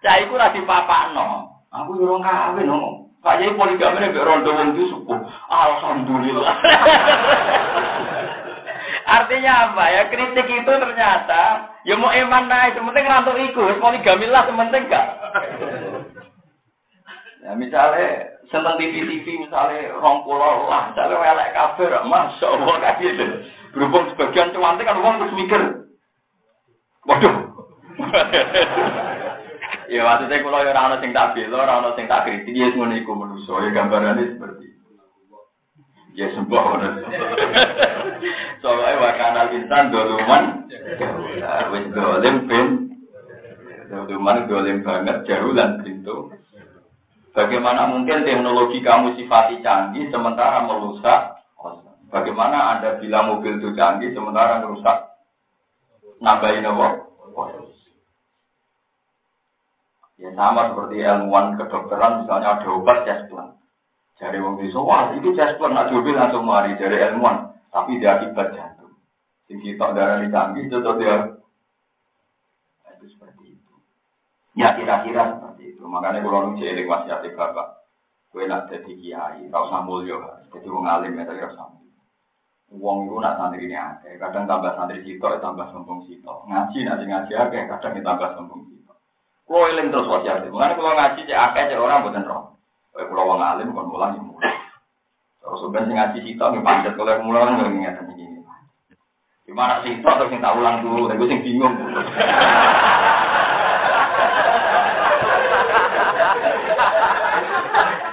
Cai itu rasi papa no. Aku nyuruh kawin no. Pak Yai poligami ini rondo wong itu sepuh. Alhamdulillah. Artinya apa ya? Kritik itu ternyata ya mau eman naik, sementing rantuk ikut, poligami lah sementing enggak. Ya misalnya seneng TV-TV misalnya rong pulau lah, misalnya welek kafir, masya Allah kayak gitu. Berhubung sebagian cuantik kan orang terus mikir, waduh. ya maksudnya kalau ya orang sing tak bela, orang sing tak kritik, ya ngono iku manusia, ya gambarannya seperti. Ya sembah Soalnya wakana insan doluman. Wis dolim bin. Doluman dolim banget jauh dan pintu. Bagaimana mungkin teknologi kamu sifati canggih sementara merusak? Bagaimana Anda bilang mobil itu canggih sementara merusak? Nambahin apa? Ya sama seperti ilmuwan kedokteran misalnya ada obat jasplan. Jadi wong desa, wah itu jasplan nak mobil langsung mari dari ilmuwan, tapi dia akibat jantung. Sing kita darah di canggih itu dia itu seperti itu. Ya kira-kira seperti itu. Makanya kalau nunggu jeling wasiat bapak, gue nak jadi kiai, tau sambul yo, jadi wong alim ya tapi sambul. Wong itu nak santri ini akeh, kadang tambah santri sitok, tambah sombong sitok. Ngaji nanti ngaji akeh, kadang tambah sombong sitok. Kulo eling terus wasiat. Mengenai kulo ngaji cek akeh cek orang bukan roh. Kayak kulo wong alim kon mulang ya mulang. Terus sebenarnya ngaji kita nggih pancet kalau yang mulang nggak ngeten iki. Gimana sih terus sing tak ulang dulu, tapi sing bingung.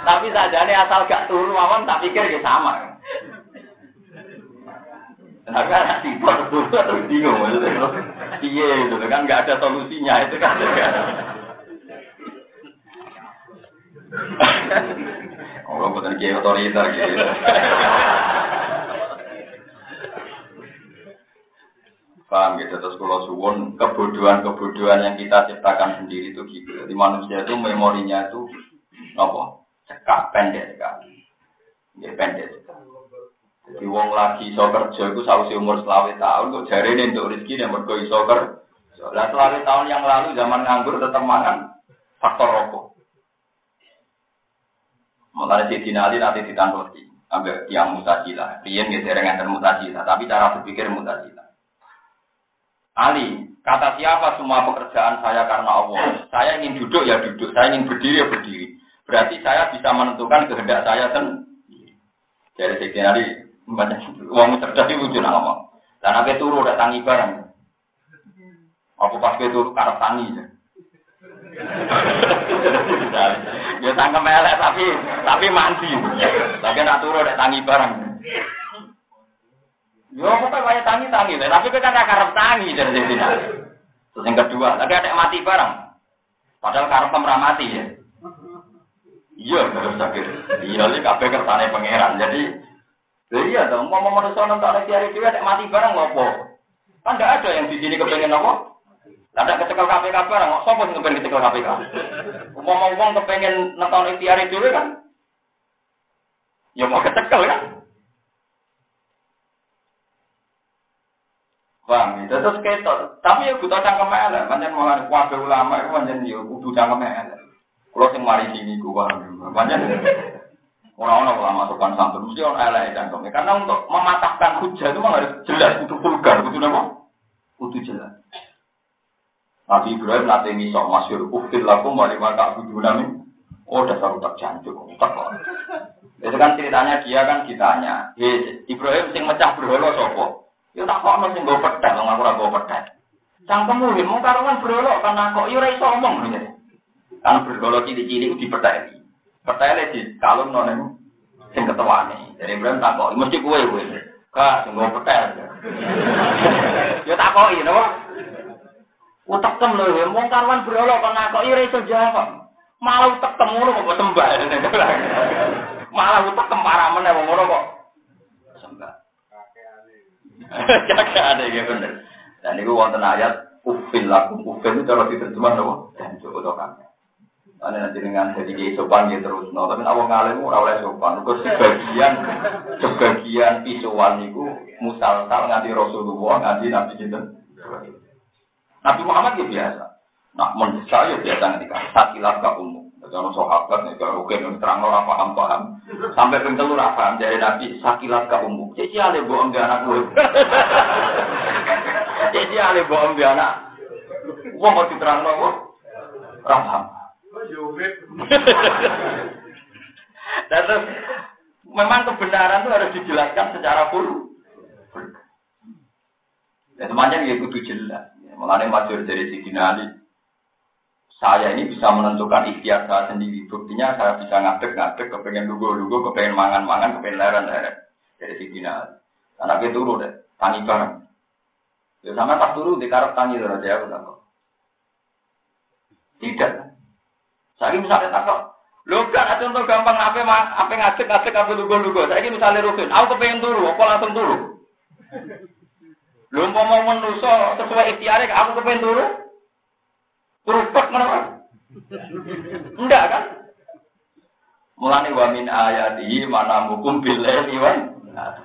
Tapi sajane asal gak turu mawon tak pikir ya sama. Nah, kan tiba terus bingung maksudnya. Iya, itu kan nggak ada solusinya itu kan. Oh, bukan kiai otoriter gitu. Paham gitu, terus kalau suwon, kebodohan-kebodohan yang kita ciptakan sendiri itu gitu. Di manusia itu memorinya itu, apa? Cekak, pendek sekali. Ya, pendek. Jadi wong lagi iso kerja itu sausi umur selawe tahun kok jari ini untuk rezeki dan mergo iso kerja. Lah selawe tahun yang lalu zaman nganggur tetap makan faktor rokok. Mulai di Ali nanti ditangguti ambil tiang mutajila. Rian gitu dengan mutajila, tapi cara berpikir mutajila. Ali, kata siapa semua pekerjaan saya karena Allah. Saya ingin duduk ya duduk, saya ingin berdiri ya berdiri. Berarti saya bisa menentukan kehendak saya sendiri. Jadi Sayyidina Ali Uang cerdas itu lucu ngomong. Dan apa turu udah tangi barang. Aku pas itu karep tangi ya. ya tangkem melek tapi tapi mandi. Tapi nak turu udah tangi barang. Yo aku tak kayak tangi tangi, tapi kan ada karep tangi dari sini. Terus yang kedua, tapi ada mati barang. Padahal karep mati ya. Iya, terus sakit. Iya, ini kabeh kertane pangeran. Jadi iya dong, mau manusia nonton lagi hari dia mati barang ngopo. Kan tidak ada yang di sini kepengen apa? Ada kecekel KPK barang, kok sopo sing kepengen kecekel KPK? Mau uang kepengen nonton ikhtiar itu kan? Ya mau kecekel kan? Bang, itu terus ketok. Tapi ya butuh cangkem elek, pancen malah wabe ulama itu pancen ya kudu cangkem elek. Kalau sing mari sini gua, pancen Orang-orang ulama sopan santun mesti orang elek kami. Karena untuk mematahkan hujah itu harus jelas, butuh vulgar, butuh apa? Butuh jelas. Nabi Ibrahim nanti misok masyur ufil laku mari maka abu nami. Oh dasar utak jancuk, utak kok. Itu kan ceritanya dia kan ditanya, hei Ibrahim sing mecah berhala sopo. Ya tak kok sing nggo pedhet, wong aku ora nggo pedhet. Cangkemmu mau karuan berhala kan kok yo ora iso omong Kan berhala cilik-cilik dipetheki. Pertanyaan di kalung nonem sing ketuane. Jadi Ibrahim tak kok, mesti kue kue. Kak, tunggu petel. Ya tak kok ini, apa? Utekem lho, wong karwan berolok kok nakok ira iso jawab. Malah utekem ngono kok sembah. Malah utekem parah meneh wong ngono kok sembah. Kakek ya bener. Dan itu wonten ayat ufil lakum ufil itu cara diterjemah apa? Dan coba kakek. Ane nanti dengan jadi kiai sopan ya terus, no. Tapi awang ngalim ora oleh sopan. Kau sebagian sebagian pisuan itu musalsal nganti Rasulullah nganti Nabi Jinten. Nabi Muhammad ya biasa. Nah, mendesak ya biasa nanti kan sakilat ke umum. Jangan sahabat nih kalau oke nih terang orang paham paham. Sampai pintu ora paham jadi Nabi sakilat ke umum. Cici ale bohong dia anak gue. Cici ale bohong dia anak. Wong mau diterang lo, paham. Dan terus memang kebenaran itu harus dijelaskan secara full. Dan semuanya ya kudu jelas. Mengenai masyur dari Siti Ali. Saya ini bisa menentukan ikhtiar saya sendiri. Buktinya saya bisa ngadek-ngadek, kepengen lugu-lugu, kepengen mangan-mangan, kepengen leren-leren. dari Sidina Ali. Anaknya turu deh, tani bareng. Ya sama tak turu di karep tani itu aja aku takut. Tidak. Saya misalnya takut, Lho kan contoh gampang apa apa ngajak ngajak apa lugu-lugu. Saya ini misalnya rutin, aku kepengen turu, aku langsung turu. Lho mau mau menuso sesuai ikhtiar aku kepengen turu. Pek mana? Enggak kan? Mulane wa min ayati mana hukum billahi wa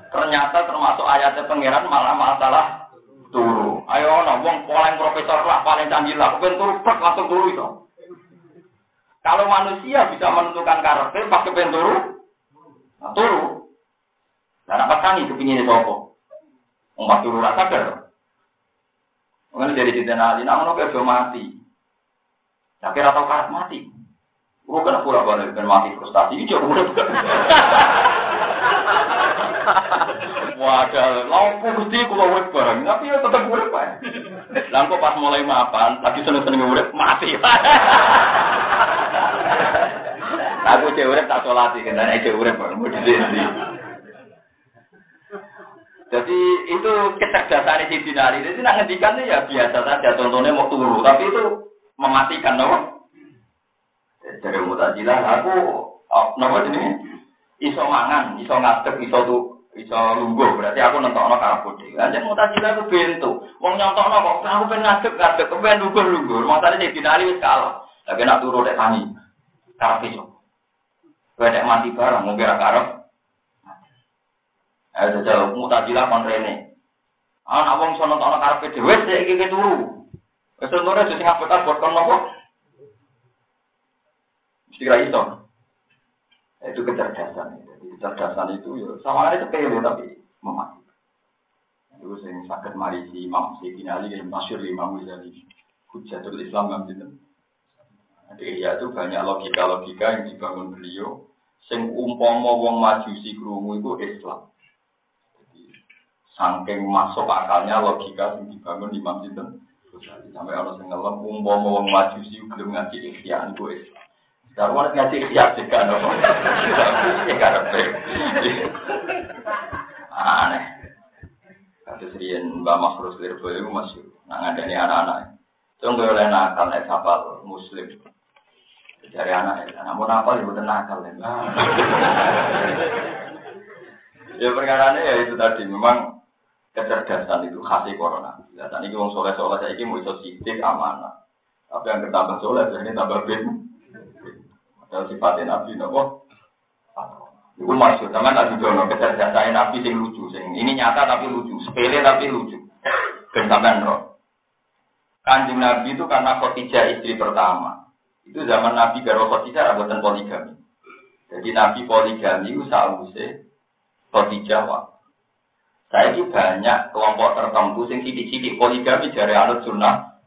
ternyata termasuk ayatnya pangeran malah masalah turu. Ayo ana wong paling profesor lah paling canggih lah kepen turu langsung turu itu. Manusia bisa menentukan karakter pas kepen turu, nah, turu. Dan apa kepingin sapa? Wong pas turu rasa sadar. Mungkin dari cinta nali, nah ono kerja mati. Tapi rata karat mati. Gue kena pura balik dan mati frustasi. Ini coba udah Wadah, lampu gusti kulo urip bareng, tapi ya tetap urip ae. Lampu pas mulai mapan, lagi seneng-seneng urip mati. Aku cek urip tak salati, kan cek urip bareng Jadi itu kecerdasan si dinari. Jadi nak ngendikan ya biasa saja. Contohnya mau turu, tapi itu mematikan, no? Dari mutajilah aku, oh, nopo ini iso mangan, iso ngadeg, iso tuh iso lungguh berarti aku nentokno karepku dhewe. Lah nek mutazila aku bento. Wong nyontokno kok aku pengen ngadeg ngadeg, pengen lungguh lungguh. Masane jadi dinali wis kalah. Lagi nak turu nek tani. Karep iso. Kowe nek mati barang mung kira karep. Eh jajal mutazila kon rene. Ana wong iso nentokno karepe dhewe sik iki turu. Wis turu sing sing abot abot kon nopo? Mesti kira iso. Itu kecerdasan. Jadi kecerdasan itu ya sama ada sepele tapi mematikan. Itu sing sakit marisi Imam Sayyidina Ali yang masyur Imam Ghazali. Hujatul Islam gitu. Jadi ya itu banyak logika-logika yang dibangun beliau. Sing umpama wong majusi krungu itu Islam. Jadi saking masuk akalnya logika yang dibangun Imam Sinten. Sampai orang sing ngelem umpama wong majusi gelem ngaji ikhtiar itu Islam. Kalau mau ngaji siap juga nopo. Ya karepe. Aneh. Kasus riyen Mbak Makhrus Lirboyo itu masih nak ngadani anak-anak. Tunggu oleh nakal kapal muslim. Dari anak ya, namun apa ya udah nakal ya. ya perkara ya itu tadi memang kecerdasan itu khasnya corona. Ya, tadi wong soleh soleh saya ini mau sidik amanah. Tapi yang ketambah soleh ini tambah bin. Kalau sifatnya Nabi nopo. Itu maksud, sama Nabi Dono kecerdasan Nabi sing lucu, sing ini nyata tapi lucu, sepele tapi lucu. Sampean roh. Kanjeng Nabi itu karena Khadijah istri pertama. Itu zaman Nabi Garo Khadijah dan poligami. Jadi Nabi poligami itu sausé Khadijah. Saya ini banyak kelompok tertentu sing sidik-sidik poligami dari anut sunnah.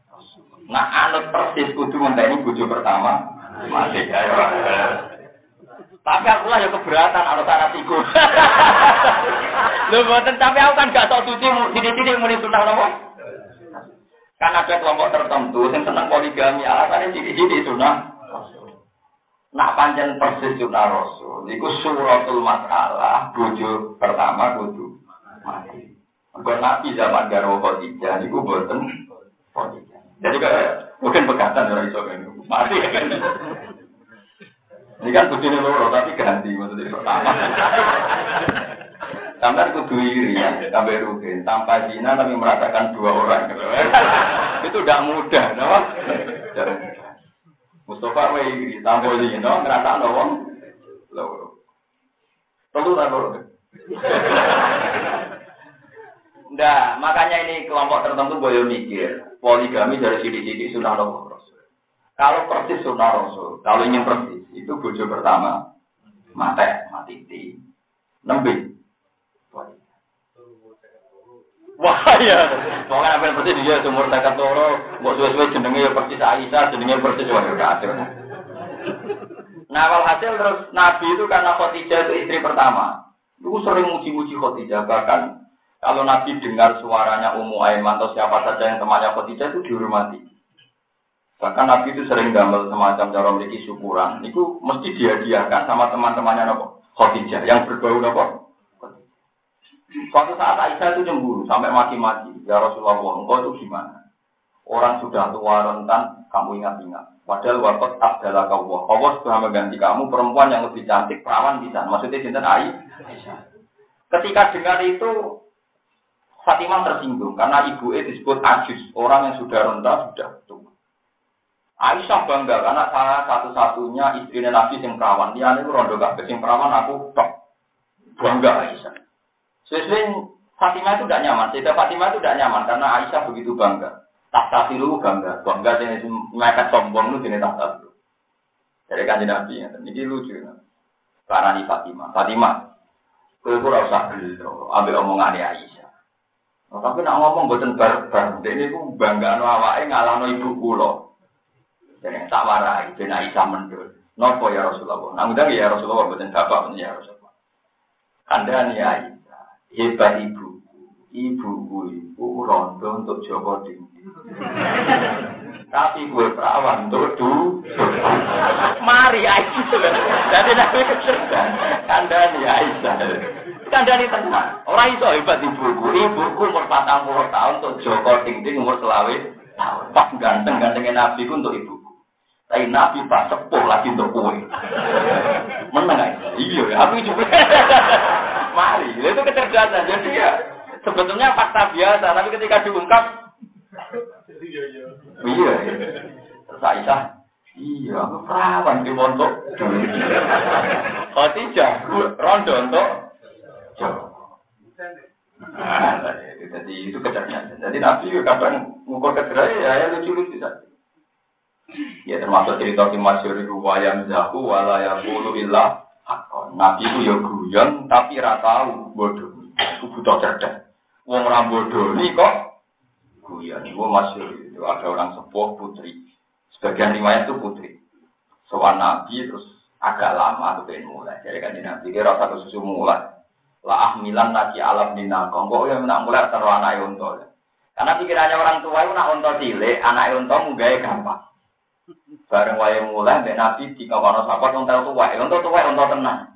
Nah anut persis kudu ngenteni bojo pertama Mati ayo. Tapi aku lah ya keberatan kalau syarat iku. Lho tapi aku kan gak tau suci sini-sini muni sunah napa? Kan ada kelompok tertentu yang senang poligami alasannya sini-sini sunah. Nak panjang persis sunah rasul. Iku suratul masalah bojo pertama kudu mati. Bukan nabi zaman garwa khotijah, niku boten Jadi kayak mungkin pegatan dari iso. Mati kan. Ini kan bujune loro tapi ganti maksudnya pertama. Sampai kudu iri ya, sampai rugi. Tanpa zina tapi merasakan dua orang. Itu tidak mudah, no? Mustafa wae iri, tanpa zina ngerasa wong loro. Perlu tak loro? Nah, makanya ini kelompok tertentu boleh mikir. Poligami dari sini-sini sunnah Rasul. Kalau persis sunnah Rasul, kalau ingin persis, itu bojo pertama mati di nembe. Wah ya, pokoknya apa persis dia sumur tekan toro, buat suwe-suwe jenenge ya persis Aisyah, jenenge persis wah kacau. Nah, hasil terus Nabi itu karena Khadijah itu istri pertama. Itu sering muji-muji Khadijah bahkan kalau Nabi dengar suaranya Ummu Aiman atau siapa saja yang temannya Khadijah itu dihormati. Bahkan Nabi itu sering gambar semacam cara memiliki syukuran. Itu mesti dihadiahkan sama teman-temannya Nabi yang berbau Nabi. Suatu saat Aisyah itu cemburu sampai mati-mati. Ya Rasulullah, engkau itu gimana? Orang sudah tua rentan, kamu ingat-ingat. Padahal waktu adalah kau Allah sudah mengganti kamu perempuan yang lebih cantik, perawan bisa. Maksudnya cinta Aisyah. Ketika dengar itu, Fatimah tersinggung karena ibu E disebut ajus, orang yang sudah renta sudah tua. Aisyah bangga karena saya satu-satunya istri Nabi yang perawan. Dia ini rondo gak sing perawan aku tok. Bangga Aisyah. Sesuai Fatimah itu tidak nyaman. Saya Fatimah itu tidak nyaman karena Aisyah begitu bangga. Tak tafilu bangga. Bangga jenis mereka sombong itu jenis tak tafilu. Dari kanji Nabi. Ini lucu. Karena ini Fatimah. Fatimah. Kau itu rasa gelo. Ambil omongan Aisyah. Oh, tapi nak ngomong buatan barbar. Ini ku bangga no awake ngalano ibu kulo. Jadi tak warai. Ben Aisyah mendul. Nopo ya Rasulullah. Nah, ya Rasulullah buatan bapak ya Rasulullah. Anda nih Aisyah hebat ibu. Ibuku ibu rondo untuk Joko Tinggi tapi gue perawan untuk du mari Aisyah. Jadi nabi kandani Aisyah. Kandani tenang orang itu hebat ibuku ibuku umur 40 tahun untuk Joko Tinggi umur selawe pas ganteng gantengnya nabi untuk ibuku tapi nabi pas sepuh lagi untuk kue. Menang iya aku juga mari. Itu kecerdasan. Jadi ya sebetulnya fakta biasa, tapi ketika diungkap iya. Terus Aisyah, iya aku perawan di montok. Tidak, rondo untuk jadi itu kecerdasan. Jadi Nabi kadang mengukur kecerdasan ya, ya lucu-lucu saja. Ya termasuk cerita di masyur itu wayam zahu wala yakulu Nabi itu ya guyon tapi ra tahu bodoh. Itu butuh cerdas. Wong ora bodoh ini kok guyon. Itu masih itu ada orang sepuh putri. Sebagian riwayat itu putri. Soal Nabi terus agak lama tuh pengen mulai. Jadi kan Nabi kira satu susu mulai. Lah ahmilan nasi alam nina kongko yang nak mulai terus anak unta. Karena pikirannya orang tua itu nak unta cilik, anak unta mugai gampang. Bareng wae mulai mbek Nabi dikawono sahabat tau tuwa. Tau tuwa wong tenang.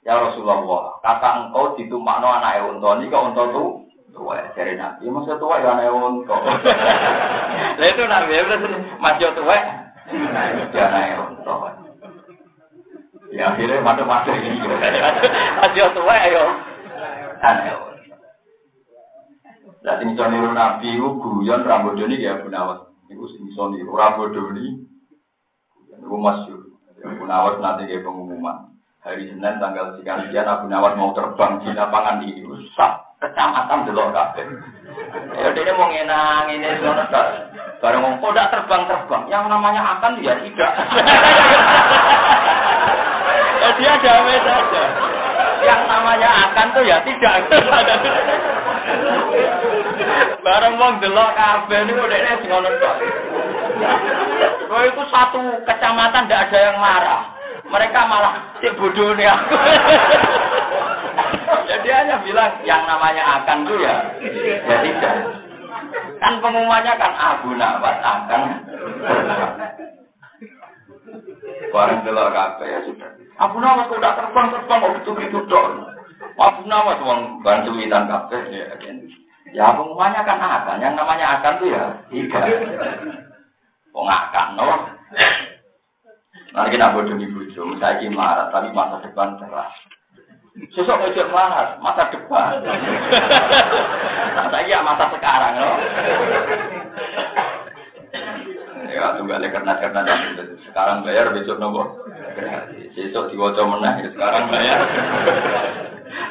Ya Rasulullah, kata engkau ditumpakno anake unta niki kok unta tu tuwa jare Nabi. Ya maksud tuwa ya anake unta. Lah itu Nabi ya masih tuwa. Ya anake unta. Ya akhirnya mati-mati ini. Masih tuwa ya. Anake unta. Lah sing iso niru Nabi ku guyon rambut doni ya Gunawan. Iku sing iso niru rambut doni Itu masyur. Abu Nawas nanti kayak pengumuman. Hari Senin tanggal sekian Abu Nawas mau terbang di lapangan ini. Rusak. Kecamatan delok kabeh. Ya dia mau ngenang ini semua Bareng ngomong, kok terbang-terbang? Yang namanya akan ya tidak. ya dia damai saja. Yang namanya akan tuh ya tidak. Bareng wong delok kabeh niku dekne ngono tok. Oh itu satu kecamatan tidak ada yang marah. Mereka malah si bodoh nih aku. Jadi hanya bilang yang namanya akan tuh ya, ya tidak. Kan pengumumannya kan Abu Nawas akan. Bareng delok kabeh ya sudah. Abu Nawas udah terbang terbang kok gitu gitu dong. Abu Nawas wong bantu witan kabeh ya. Ya pengumumannya kan akan, yang namanya akan tuh ya tidak. Wong akan, no. Nanti kita bodoh di bodoh, saya ini marah, tapi masa depan cerah. Sosok ojo marah, masa depan. saya ya masa sekarang, no. ya, tunggal karena karena sekarang bayar besok nopo. Besok diwajah menang, ya sekarang bayar.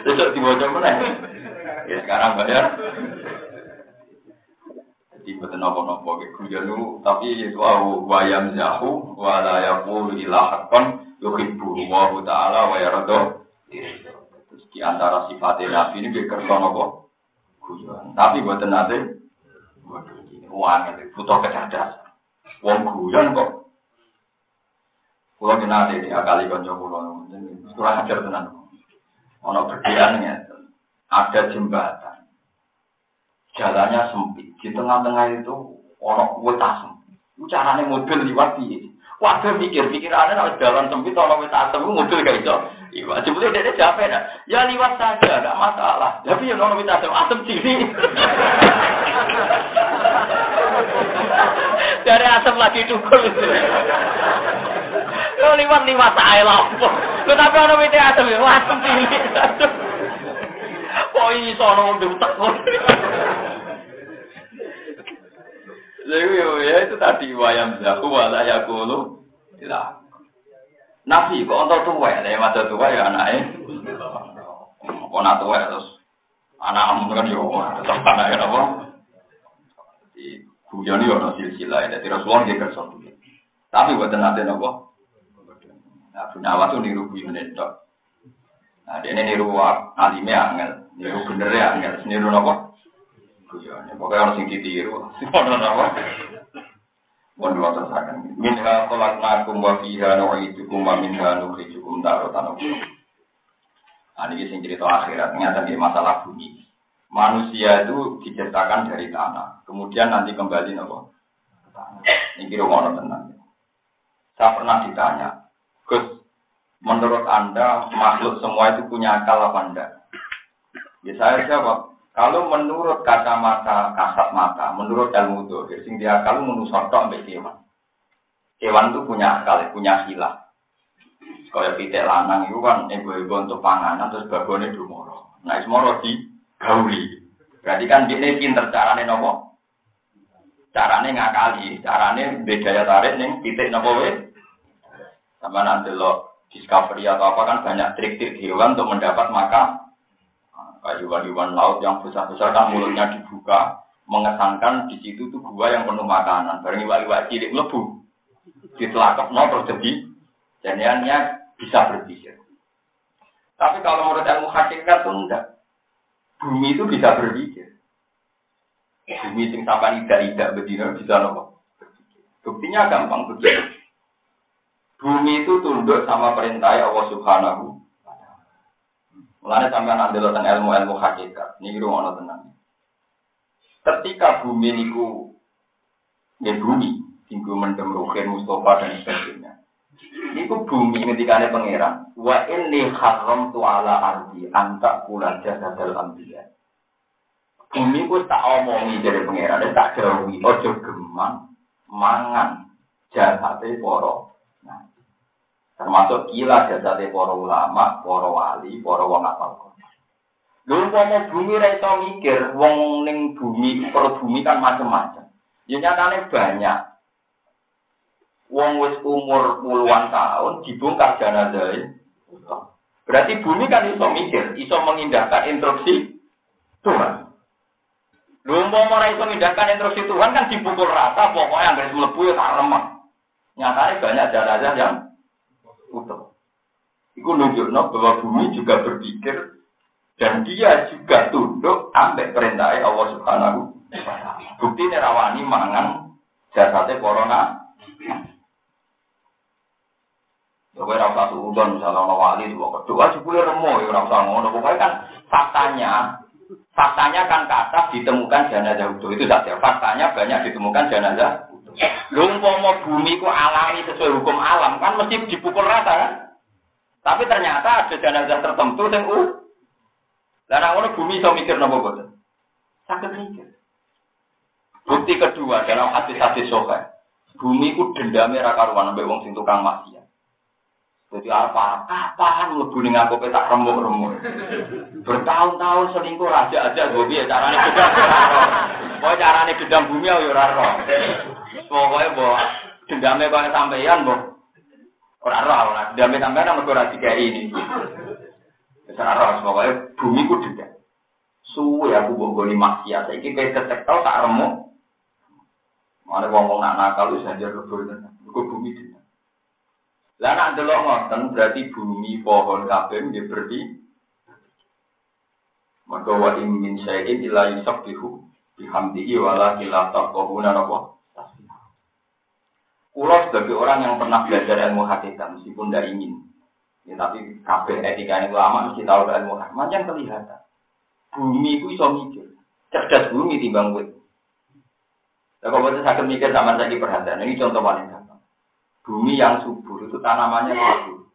Besok diwajah menang. Ya sekarang bayar. Jadi betul nopo-nopo kujanu tapi itu au wayam zahu wala yaqulu ila haqqan yuhibbu wa ta'ala wa yardo. Terus di antara sifat Nabi ini kerja nopo. Tapi buatan nanti uang itu butuh kecerdasan. Wong guyon kok. Kulo kenal ini akali konco kulo, kurang ajar tenan. Ono berdian ya, ada jembatan jalannya sempit. Di tengah-tengah itu orang wetas. Caranya mobil liwat di Waduh mikir, pikirannya harus jalan sempit, kalau wis asem, mobil gak iso. Iya, sebetulnya dia capek dah. Ya liwat saja, gak masalah. Tapi ya kalau wis asem, asem sini. Dari asem lagi dukul. Kalau liwat liwat saya lampu. Tapi orang wis asem, ya asem sini. Kok iso ono wong tekun. Ya itu tadi wayam zaku wala yakulu ilah. Nabi kok untuk tua ya, masa tua ya anaknya. Kok nak tua terus anak kamu kan yo tetap anaknya apa? Di guyon yo no silsilah ya, tidak Rasulullah dia kerja Tapi buat nanti apa? Nah, punya waktu niru guyon itu. Nah, dia niru alimnya angel, niru bener ya angel, niru apa? Guyon. Pokoknya harus yang ditiru. Ono apa? Mohon doa tersakan. Minha khalaqnakum wa fiha nu'idukum wa minha nukhrijukum daratan ukhra. Nah, ini sing cerita akhirat, ternyata di masalah bumi. Manusia itu diciptakan dari tanah, kemudian nanti kembali nopo. Ini kira mau tenang. Saya pernah ditanya, Gus, menurut Anda makhluk semua itu punya akal apa enggak? Ya saya jawab, kalau menurut kacamata kasat mata, menurut ilmu itu, sing dia kalau menusuk tok mbek kewan. Kewan itu punya akal, punya hilah. Kalau pitik lanang itu kan ego-ego untuk panganan terus babone dumoro. Nah, semoro di gauli. Berarti kan ini pinter carane nopo? Carane ngakali, carane beda ya tarik nih pitik nopo we. Sama nanti lo discovery atau apa kan banyak trik-trik hewan untuk mendapat makan hewan-hewan laut yang besar-besar kan mulutnya dibuka, mengesankan di situ tuh gua yang penuh makanan. Barang iwak-iwak cilik lebu, ditelakap no jadi jadiannya bisa berpikir. Tapi kalau menurut ilmu hakikat itu enggak. Bumi itu bisa berpikir. Bumi sing sampai tidak-tidak bedino bisa nopo. Buktinya gampang begini. Bumi itu tunduk sama perintah Allah Subhanahu Mulanya sampai nanti tentang ilmu-ilmu hakikat. Ini rumah tenang. Ketika bumi niku ya bumi, tinggu mendem ruhin Mustafa dan sebagainya. Niku bumi ketika ada pangeran. Wa ini haram tu ala ardi antak kula jasadal ambiya. Bumi ku tak omongi dari pangeran, tak jauhi, ojo gemang, mangan, jasate poro Termasuk kila jasate para ulama, para wali, para wong apal. Lho umpama bumi ra mikir, wong ning bumi, per bumi kan macam-macam. Ya nyatane banyak. Wong wis umur puluhan tahun dibongkar jenazah. Berarti bumi kan iso mikir, iso mengindahkan instruksi Tuhan. Lho umpama ora mengindahkan instruksi Tuhan kan dipukul rata, pokoknya anggere mlebu ya tak remah. Nyatane banyak jenazah yang utuh. Itu nunjukno bahwa bumi juga berpikir dan dia juga tunduk ambek perintah Allah Subhanahu Bukti ini rawani mangan jasadnya corona. Ya kowe ora usah misalnya ana wali sebuah kedua jebule remo ya ora usah ngono. Pokoke kan faktanya faktanya kan kata ditemukan jenazah utuh itu saja. Faktanya banyak ditemukan jenazah Umpama bumi ku alami sesuai hukum alam kan mesti dipukul rata kan? Tapi ternyata ada jenazah tertentu yang uh. Dan ngono bumi iso mikir nopo boten? Sakit mikir. Bukti kedua dalam hadis-hadis sokai. Bumi ku dendamnya ra karuan ambek wong sing tukang maksiat. Jadi apa? Kapan mlebu ning aku tak remuk-remuk. Bertahun-tahun selingkuh raja aja gue biar carane gedam. Pokoknya carane gedam bumi ya ora. Pokoknya bawa dendamnya kau sampeyan boh. Orang roh, lah. Dendamnya sampeyan nama kau rasi kayak ini. Orang roh, pokoknya bumi ku dendam. Suwe aku bawa goni maksiat. Iki kayak ketek tau tak remuk. Mana ngomong nak nakal itu saja rebul Kau bumi dendam. Lah nak delok ngoten berarti bumi, pohon, kabeh dia berarti maka wa in min syai'in illa yusabbihu bihamdihi wala ila taqawuna Kulo sebagai orang yang pernah belajar ilmu hakikat, meskipun tidak ingin. Ya, tapi kabeh etika yang lama mesti tahu ilmu hakikat. Macam kelihatan. Bumi itu bisa mikir. Cerdas bumi timbang wit. Nah, kalau saya sakit mikir sama saya perhatian, ini contoh paling gampang. Bumi yang subur itu tanamannya subur.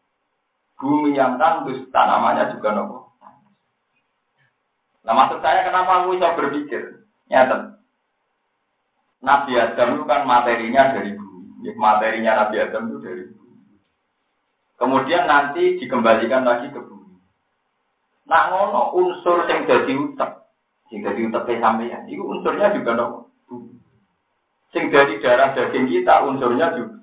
Bumi yang tandus tanamannya juga nopo. Nah maksud saya kenapa aku bisa berpikir? Nyata. Nabi Adam itu kan materinya dari bumi. Materinya Nabi Adam itu dari bumi. Kemudian nanti dikembalikan lagi ke bumi. Nah ngono unsur yang jadi utek. Yang jadi utek sampeyan. Itu unsurnya juga nopo. Sing dari darah daging kita unsurnya juga.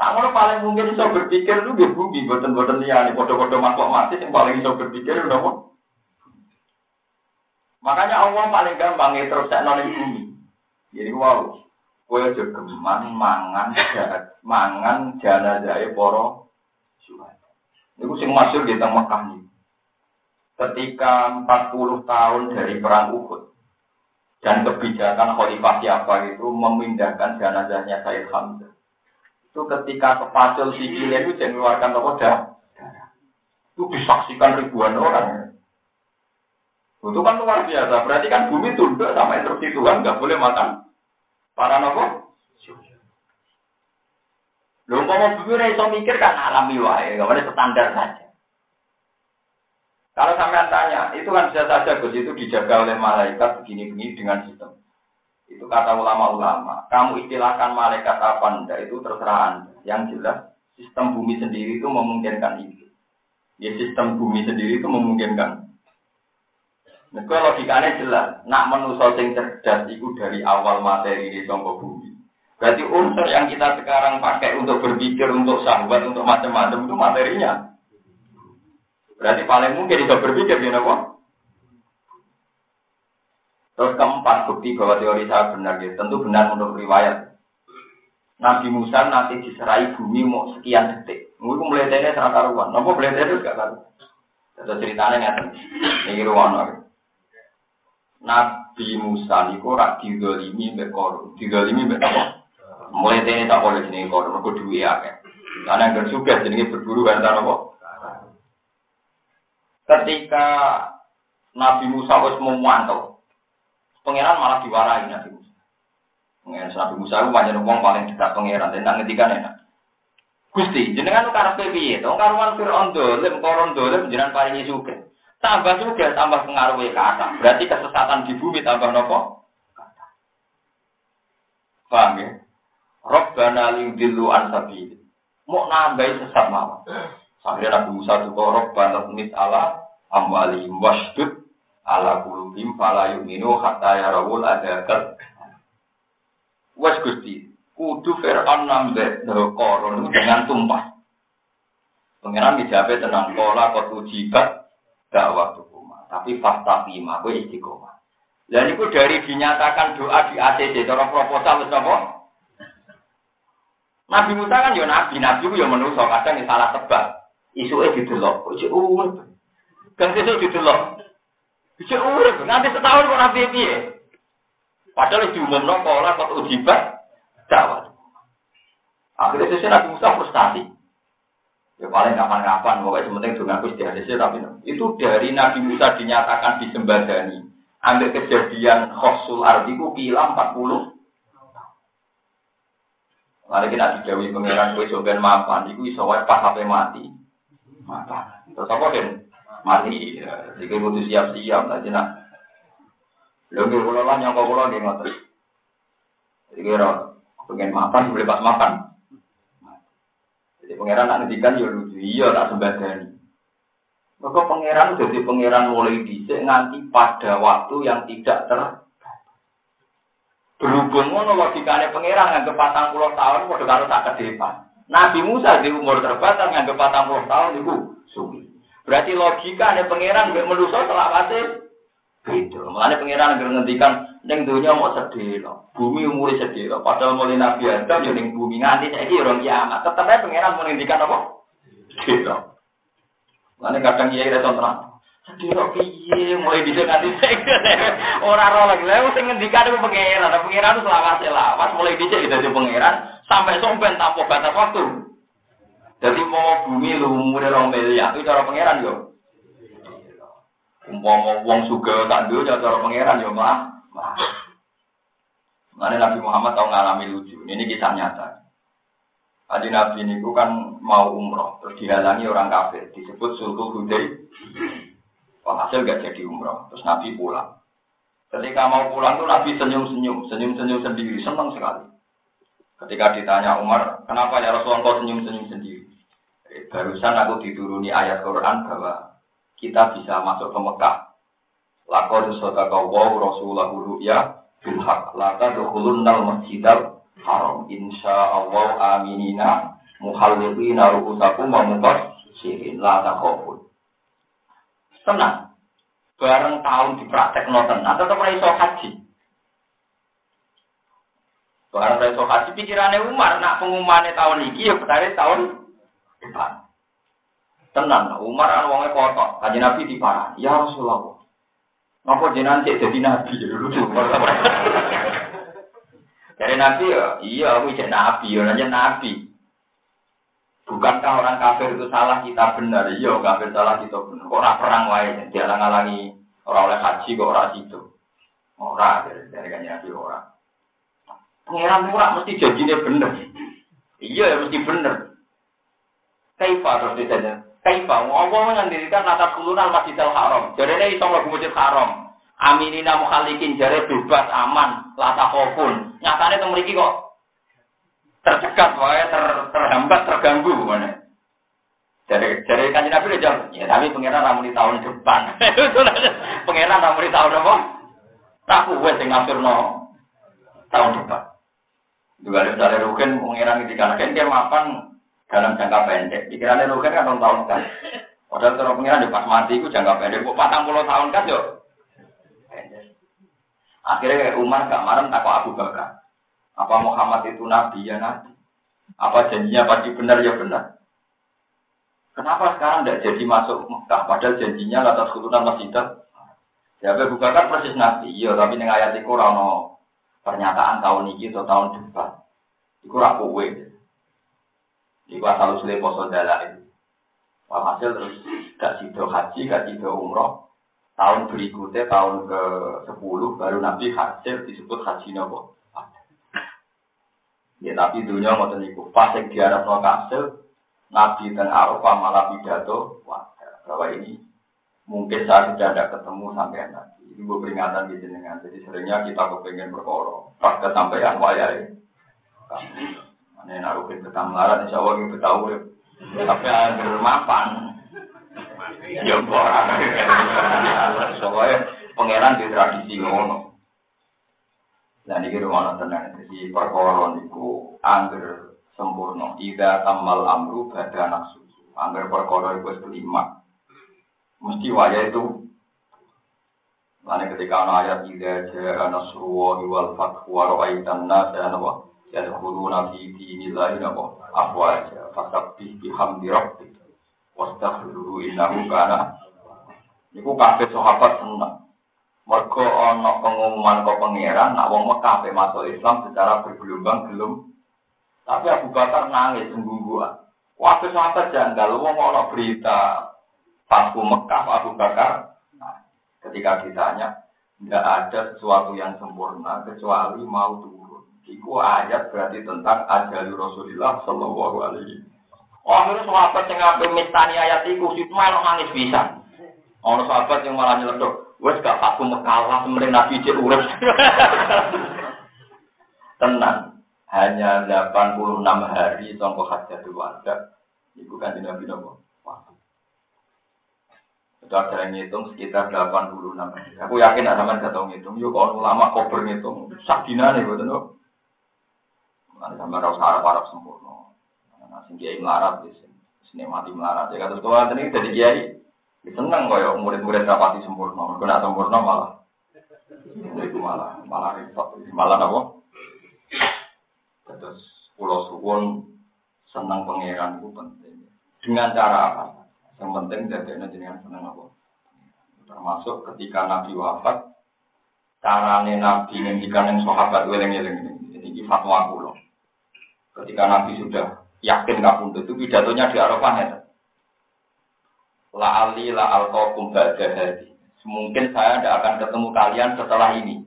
Nah, kalau paling mungkin bisa berpikir itu dia bumi, buatan-buatan nih, foto-foto makhluk mati yang paling bisa berpikir udah kok. Makanya Allah paling gampang itu terus nonin bumi. Jadi wow, kue juga geman mangan jahat, mangan jana jaya poro Itu sing masuk di Mekah nih. Ketika 40 tahun dari perang Uhud, dan kebijakan Khalifah siapa itu memindahkan jenazahnya Said Hamzah. Itu ketika kepacul sikilnya itu jangan mengeluarkan dah. Itu disaksikan ribuan orang. Itu kan luar biasa. Berarti kan bumi tunduk sama instruksi Tuhan, nggak boleh makan para nopo. Lu mau bumi iso mikir kan alami wae, nggak boleh standar saja. Kalau sampai tanya, itu kan bisa saja Gus itu dijaga oleh malaikat begini-begini dengan sistem. Itu kata ulama-ulama. Kamu istilahkan malaikat apa anda itu terserah anda. Yang jelas sistem bumi sendiri itu memungkinkan itu. Ya sistem bumi sendiri itu memungkinkan. Kalau logikanya jelas, nak menuso sing cerdas itu dari awal materi di songkok bumi. Berarti unsur yang kita sekarang pakai untuk berpikir, untuk sahabat, untuk macam-macam itu materinya. Berarti paling mungkin bisa berpikir di apa? Terus keempat bukti bahwa teori saya benar ya. Tentu benar menurut riwayat. Nabi Musa nanti diserai bumi mau sekian detik. Mungkin melihatnya serang karuan. Nopo melihatnya itu gak karuan. Itu ceritanya nggak Ini ruang Nabi Musa niku rak didolimi mbek korum. Didolimi mbek apa? Melihatnya tak boleh jenis korum. Mergo duwe akeh. Karena yang juga jenenge berburu kan apa? Ketika Nabi Musa harus memantau, pangeran malah diwarai Nabi Musa. Pangeran Nabi Musa itu banyak ngomong paling dekat pangeran, dan ngetikan enak. Gusti, jenengan tuh karena piye? Tuh karuan Fir'aun dolim, koron dolim, jenengan paling juga. Tambah juga, tambah pengaruh kata. Berarti kesesatan di bumi tambah nopo. Paham ya? Robbana lingdilu an sabili. Mau nambahin sesat mawar. Sampai Nabi Musa juga Robbana mit ala amwalihim wasdud ala kulubim fala yu'minu hatta yarawul adakat wes Gusti kudu Fir'aun nambe koron dengan tumpah Pengiran dijawab tenang pola kau tujibat dakwah tukuma tapi fakta bima gue istiqomah dan itu dari dinyatakan doa di ACC cara proposal wis apa Nabi Musa kan yo nabi, nabi ku yo manusa, kadang salah tebak. Isuke didelok, kok cek Kan sesuk didelok. Bisa urip, nanti setahun kok nabi piye? Padahal diumumno pola kok ujibat dakwah. Akhirnya sesuk Nabi Musa frustasi. Ya paling kapan-kapan, pokoknya sementing dengan aku istihadah tapi itu dari Nabi Musa dinyatakan disembadani. Ambil kejadian khosul artiku kila 40 Mari kita dijawi pengiran kue sogan mapan, itu iso pas sampai mati. Mapan. Terus apa kan? mati. Jadi butuh siap-siap lah nak. Lalu nggih kula lah nyangka kula nggih ngoten. Jadi kira pengen makan boleh pas makan. Jadi pangeran nak ngendikan ya lucu, iya tak sembadani. Maka pangeran jadi pangeran mulai dhisik nganti pada waktu yang tidak ter Berhubung ngono logikane pangeran nganggep patang puluh tahun padha karo tak ke depan. Nabi Musa di umur terbatas nganggep patang puluh tahun itu suwi. Berarti logika ada pangeran gak meluso selawase Gitu. Makanya pangeran gak ngendikan neng dunia mau sedih loh. Bumi umur sedih loh. Padahal mulai Nabi Adam ya neng bumi nganti saya orang kiamat. Tetap aja pangeran mau ngendikan apa? Gitu. Makanya kadang kita contoh. Sedih loh piye mulai bisa nganti orang orang lagi. Lalu sing ngendikan itu pangeran. Pangeran itu selawase lawas mulai kita jadi pangeran sampai sompen tanpa batas waktu. Jadi mau bumi lu umure rong miliar itu cara pangeran yo. Umpama wong suga tak duwe cara pangeran yo mah. Mana Nabi Muhammad tahu ngalami lucu. Ini kisah nyata. Haji Nabi ini kan mau umroh, terus dihalangi orang kafir, disebut sulhu hudai. Hasil gak jadi umroh, terus Nabi pulang. Ketika mau pulang tuh Nabi senyum-senyum, senyum-senyum sendiri, senang sekali. Ketika ditanya Umar, kenapa ya Rasulullah senyum-senyum sendiri? Eh, barusan aku dituruni ayat Quran bahwa kita bisa masuk ke Mekah. Lakon wow Rasulullah ru'ya bil haq. Lata dukhulunnal masjidal haram. Insya Allah aminina muhalliqina ru'usakum wa muqassirin la takhafun. Tenang. Bareng tahun dipraktek noten atau tetap iso haji. Bareng iso haji pikirannya Umar nak pengumumannya tahun ini ya betare tahun depan tenang Umar kan wongnya kotor kaji Nabi di parah ya Rasulullah Ngapa jenengan cek jadi nabi lucu. Dari Nabi ya, iya aku jadi Nabi, ya nanya Nabi. Bukankah orang kafir itu salah kita benar? Iya, kafir salah kita benar. Orang perang wae, dia ngalangi orang oleh haji kok orang itu. Orang dari dari kan Nabi orang. Pengiran murah mesti janjinya benar. Iya, ya mesti benar. Kaifa terus ditanya. Kaifa, Allah mengandirikan atas kulunan masjidil haram. Jadi ini iso lagu masjid haram. Aminina mukhalikin jare bebas aman, lata kofun. Nyatanya itu memiliki kok tercekat, wae ter, terhambat, terganggu mana. Dari dari kanjeng Nabi jawab, ya tapi pangeran ramu di tahun depan. pangeran ramu di tahun apa? Tak kuwe sing no tahun depan. Juga ada misalnya Rukin pangeran ketika kan dia mapan dalam jangka pendek. Pikirannya Rukin kan tahun kan. Padahal kalau pangeran di pas mati itu jangka pendek. Kok patang puluh tahun kan yuk. Akhirnya Umar gak marah takut Abu Bakar. Apa Muhammad itu nabi ya nabi? Apa janjinya pasti benar ya benar? Kenapa sekarang tidak jadi masuk Mekah? Padahal janjinya atas keturunan masjid. Ya Abu Bakar persis nabi. Iya, tapi dengan ayat itu rano pernyataan tahun ini atau tahun depan. Iku ra kowe. Iku asal usule poso dalane. Walhasil terus gak sido haji, gak sido umroh, Tahun berikutnya, tahun ke-10, baru Nabi hasil disebut haji nopo. Ya, tapi dunia mau niku. Pas yang diarah no hasil, Nabi dan Arafah malah pidato, wah, bahwa ini mungkin saya sudah ada ketemu sampai nanti. Ini gue peringatan di jenengan. Jadi seringnya kita kepengen berkorong. Pas kesampaian wayai. Ini naruhin betah melarat, insya Allah kita tahu. Tapi ada mapan. Ya ora. Soalnya pangeran di tradisi ngono. Nah niki rumono tenan jadi perkara niku angger sempurna. Ida tamal amru bada nafsu. Angger perkara iku wis kelima. Mesti wajah itu Lain ketika ayat ida ja'a nasrullahi wal fathu wa ra'aitan nasa nawa yadkhuluna fi dinillahi nawa afwaja fasabbih bihamdi rabbik wastaghfiruhu innahu kana niku kabeh sahabat seneng mergo ana pengumuman kok pangeran nak wong Mekah masuk Islam secara bergelombang gelum tapi Abu Bakar nangis sembungguan waktu sahabat janggal wong ana berita Pasku Mekah Abu Bakar nah, ketika ditanya tidak ada sesuatu yang sempurna kecuali mau turun. Iku ayat berarti tentang ajal Rasulullah Shallallahu Alaihi Akhirnya sahabat yang ngambil mistani ayat itu, itu malah nangis bisa. Orang sahabat yang malah nyeletuk, wes gak aku mekalah, sementing nabi cek urus. Tenang, hanya 86 hari tongkol hajjatul wada. Itu kan di nabi nopo. Itu ada yang ngitung sekitar 86 hari. Aku yakin ada yang gak ngitung. Yuk kalau ulama kober ngitung, sakdina nih, betul. Nanti sama rasa Arab-Arab sempurna. Nah, sing kiai melarat sing mati melarat. Ya kados tuan ini jadi kiai. Seneng kaya murid-murid rapati sempurna. Mergo nek sempurna malah itu malah malah repot. Malah apa? Terus pulau suwon senang pangeran itu penting. Dengan cara apa? Yang penting jadi jenengan senang apa? Termasuk ketika Nabi wafat, carane Nabi ngendikan yang sahabat weleng-weleng ini. Ini fatwa kulo. Ketika Nabi sudah yakin kabundut itu pidatonya di Arafah ya. La ali la alqakum ba'da hadi. Mungkin saya tidak akan ketemu kalian setelah ini.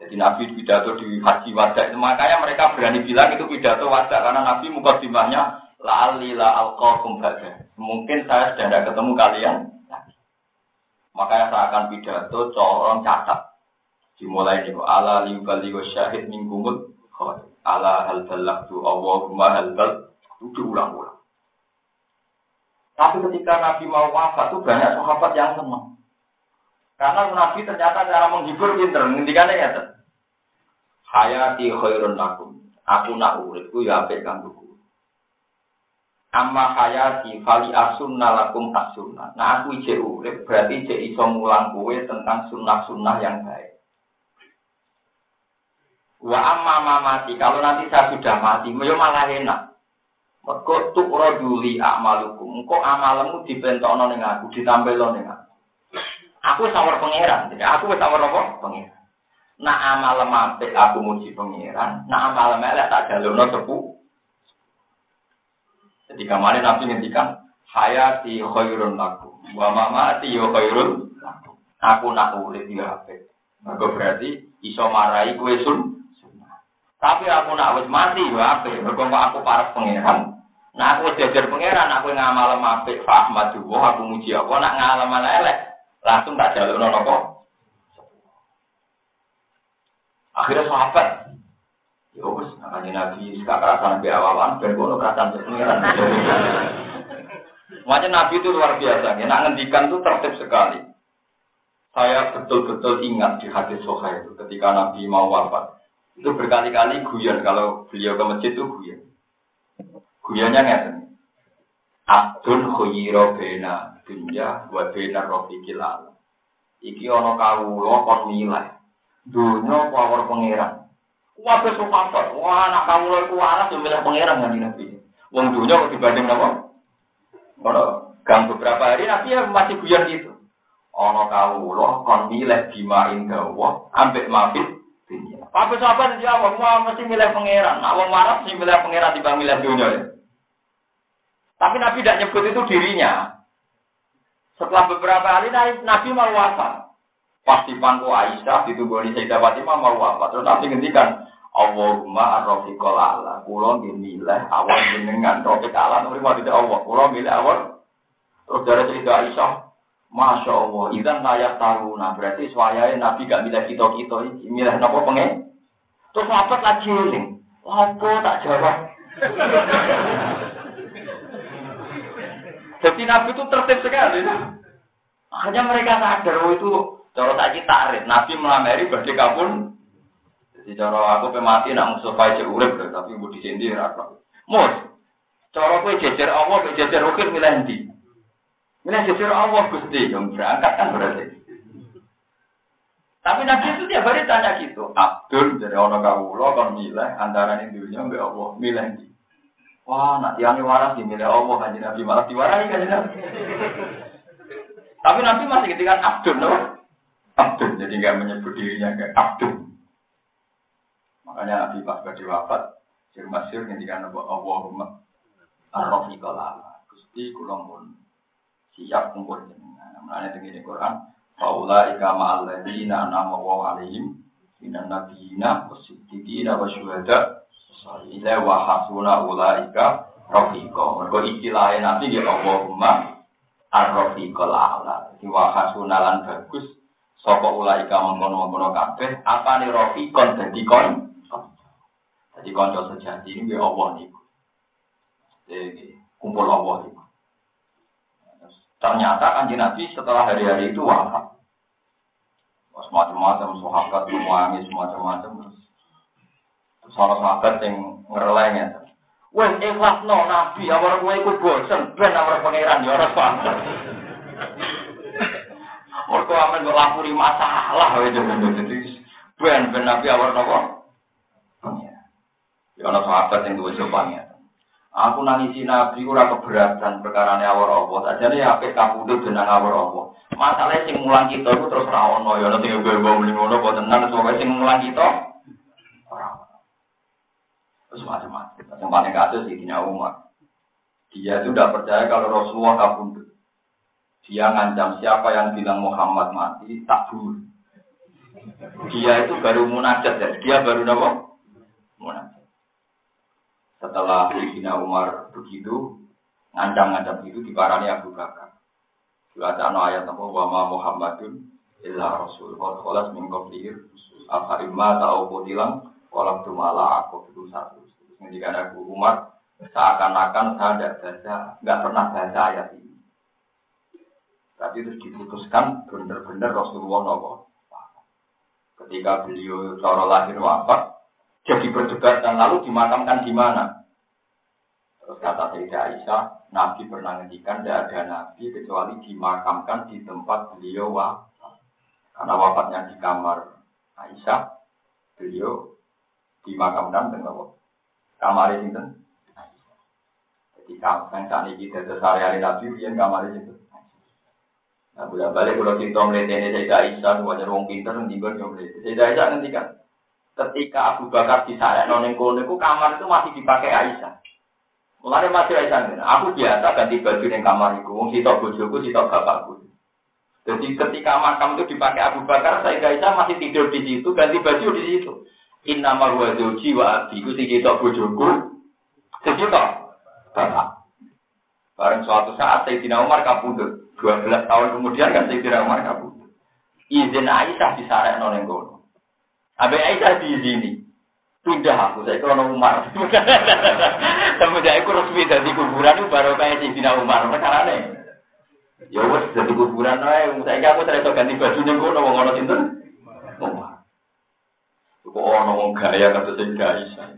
Jadi Nabi pidato di haji wajah itu makanya mereka berani bilang itu pidato wajah karena Nabi mukadimahnya la alila alqakum Mungkin saya sudah tidak ketemu kalian. Makanya saya akan pidato corong catat. Dimulai nih ala limbal syahid minggumut ala hal balagtu Allahumma hal bal itu diulang-ulang. Tapi ketika Nabi mau wafat itu banyak sahabat yang senang. Karena Nabi ternyata cara menghibur pinter. Ngendikannya ya, Hayati khairun lakum. Aku nak uripku ya apik kanggo Amma hayati fali asunna lakum asunna. Nah aku ije urip berarti ije iso kue tentang sunnah-sunnah yang baik. Wa amma mamati kalau nanti saya sudah mati, yo malah enak. Mergo tuk roduli amalukum. Engko amalmu dipentokno ning aku, ditampilno ning aku. Aku sawar pangeran. Jadi aku wis sawar apa? Pangeran. Nak amal apik aku muji pangeran, nak amal elek tak jalurno cepu. Jadi kemarin Nabi ngendikan hayati khairun laku, wa mamati yo khairun laku. Aku nak urip yo apik. Mergo berarti iso marai kue sun. Tapi aku nak wis mati yo apik. Mergo aku para pangeran. Nah aku wis jajar pangeran, aku ngamal apik, fahmadu, aku muji aku nak ngamal elek. Langsung tak jalurno nopo? Akhirnya sahabat, ya wes, namanya Nabi sekarang kerasan nabi awalan, ben kono kerasan pengiran. Makanya Nabi itu luar biasa, ya. nak ngendikan itu tertib sekali. Saya betul-betul ingat di hadis Sohail itu ketika Nabi mau wafat. Itu berkali-kali guyon kalau beliau ke masjid itu guyon. Guyonnya ngeten. Abdun khuyiro bena dunya wa bena rofiqil alam. Iki ono kawula kon milih dunia power pangeran. Wabe sopapat, wah anak kamu lagi waras yang milih pangeran kan nabi. Wong dunia kok dibanding apa? Kalau gang beberapa hari nabi ya masih guyon gitu. Ono kau loh kon milih bimain gawa, ambek mabit Wabe sopapat jawab, wah mesti milih pangeran. Nah wong waras sih milih pangeran dibanding milih dunia. Tapi Nabi tidak nyebut itu dirinya. Setelah beberapa hari Nabi mau wafat. Pasti pangku Aisyah ditunggu Sayyidah Fatimah mau apa? Terus nanti ngendikan Allahumma arrofiqol ala Kulo milih awal jenengan Rofik ala Nuri mau tidak Allah Kulo milih awal Terus dari Sayyidah Aisyah Masya Allah. Idan layak tahu. Nah berarti suayanya Nabi gak milih kita-kita. Milih nopo pengen Terus sahabat lagi ini Apa tak jawab. Jadi Nabi itu tertib sekali. Hanya mereka sadar oh itu Cara tak tarik, Nabi melamari badhe kabun. Jadi cara aku pemati nak musuh aja urip tapi budi sendiri apa. Mus, cara kowe jejer Allah, jejer ukir milih ndi? Milih jejer Allah Gusti, yang berangkat kan berarti. Tapi Nabi itu tiap hari tanya gitu, Abdul dari orang kawula kon milih antara ini dunia mbek Allah, milih ndi? Wah, nak tiang waras milih Allah kan Nabi malah diwarai kan Nabi. Tapi Nabi masih ketika Abdul, no? Abdul, jadi nggak menyebut dirinya kayak Abdul. Makanya Nabi pas badi wafat, sir masyur ngendikan Allahumma arrofiqal ala. Gusti kula pun siap kumpul jenengan. Namanya dengan Quran, Faula ika ma'al ladina nama wa alaihim minan nabiyina wasiddiqina wa syuhada ila wa hasuna ulaika rafiqa. Mergo istilahnya Nabi ya Allahumma ar-rafiqal ala. Wa hasuna lan bagus Sapa ulaika mengkono-mengkono kabeh, apa nih rofikon dadi kon? Jadi konco sejati ini Allah niku. Jadi kumpul Allah niku. Ternyata kanji Nabi setelah hari-hari itu wafat. Semacam-macam sahabat menangis semacam-macam. Terus sahabat yang ngerelengnya. Wes ikhlas no Nabi, awal gue ikut bosen, ben awal pangeran ya orang Mereka aman kok lapuri masalah itu jadi ben ben nabi awal nopo. Ya ana sahabat yang duwe sopannya. Aku nangisi nabi ora keberatan perkara awal Allah. Ajane apik kapundhut jeneng awal Allah. Masalahnya sing mulang kita itu terus ra ono ya nek gue bawa muni ngono kok tenan soalnya sing mulang kita ora. Terus macam-macam. Yang paling kasus di Umar. Dia itu tidak percaya kalau Rasulullah kabundut. Dia ngancam siapa yang bilang Muhammad mati, tak bunuh. Dia itu baru munajat ya. Dia baru apa? Munajat. Setelah Sayyidina Umar begitu, ngancam-ngancam itu diparani Abu Bakar. Baca ayat apa? Wa ma Muhammadun illa rasul. Qad khalas min qablihi apa imma ta'u qutilang walam tumala aku itu satu. Ketika Abu Umar seakan-akan saya tidak baca, nggak pernah baca ayat ini. Tapi terus diputuskan benar-benar Rasulullah Nabi. Ketika beliau cara lahir wafat, jadi perdebatan lalu dimakamkan di mana? Terus kata Sayyidah Aisyah, Nabi pernah ngendikan tidak ada Nabi kecuali dimakamkan di tempat beliau wafat. Karena wafatnya di kamar Aisyah, beliau dimakamkan dengan kamar itu. Jadi kamar yang saat ini kita sehari-hari Nabi, yang kamar itu. Nah, bolak balik kalau kita melihat ini Sayyidah Aisyah, semuanya orang pinter, nanti gue melihat. Sayyidah Aisyah nanti kan, ketika Abu Bakar disarek noneng kono itu kamar itu masih dipakai Aisyah. Mulai masih Aisyah aku biasa ganti baju di kamar itu, wong sitok bojoku, sitok bapakku. Jadi ketika makam itu dipakai Abu Bakar, Sayyidah Aisyah masih tidur di situ, ganti baju di situ. Inna huwa zawji wa abdi, ku sing sitok bojoku, sing sitok bapak. Bareng suatu saat Sayyidina Umar kabudut. 12 tahun kemudian kan Sayyidina Umar kabur. Izin Aisyah disarek noneng kono. Abe Aisyah diizini. Pindah aku, saya kalau Umar. Semenjak aku resmi dari kuburan itu baru kayak Sayyidina Umar. Perkara nih. Ya wes jadi kuburan aja. Saya aku ternyata ganti baju nih kono wong ono sinten. Umar. Kok ono wong gaya kata Sayyidina Aisyah.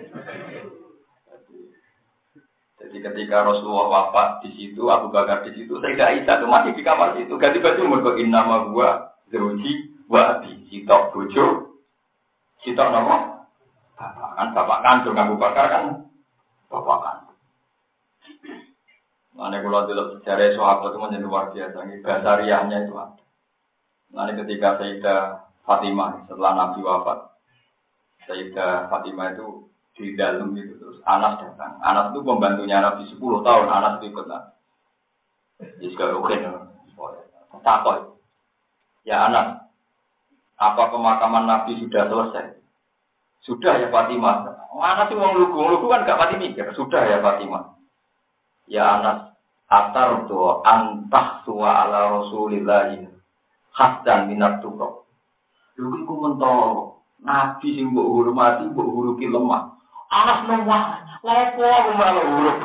Jadi ketika Rasulullah wafat di situ, Abu Bakar di situ, saya Aisyah itu masih di kamar situ. Ganti baju mereka nama gua Zauji wa Abi. Sitok sitok nama bapak kan bapak kandung Abu Bakar kan bapak kan. Mana kalau dulu sejarah sahabat itu menjadi luar biasa. Bahasa riahnya itu. Nanti ketika Sayyidah Fatimah setelah Nabi wafat, Sayyidah Fatimah itu di dalam itu terus Anas datang. Anas itu pembantunya Nabi 10 tahun. Anas itu ikut Nabi. Jadi juga oke Takoi. Ya Anas, apa pemakaman Nabi sudah selesai? Sudah ya Fatimah. Anas sih mau lugu, lugu kan gak pati mikir. Sudah ya Fatimah. Ya Anas, atar doa antah suwa ala Rasulillahi dan minat tukok. Lugu ku mentol. Nabi sing mbok hormati, mbok huruki lemah. Anas nomah, lepo malah huruf.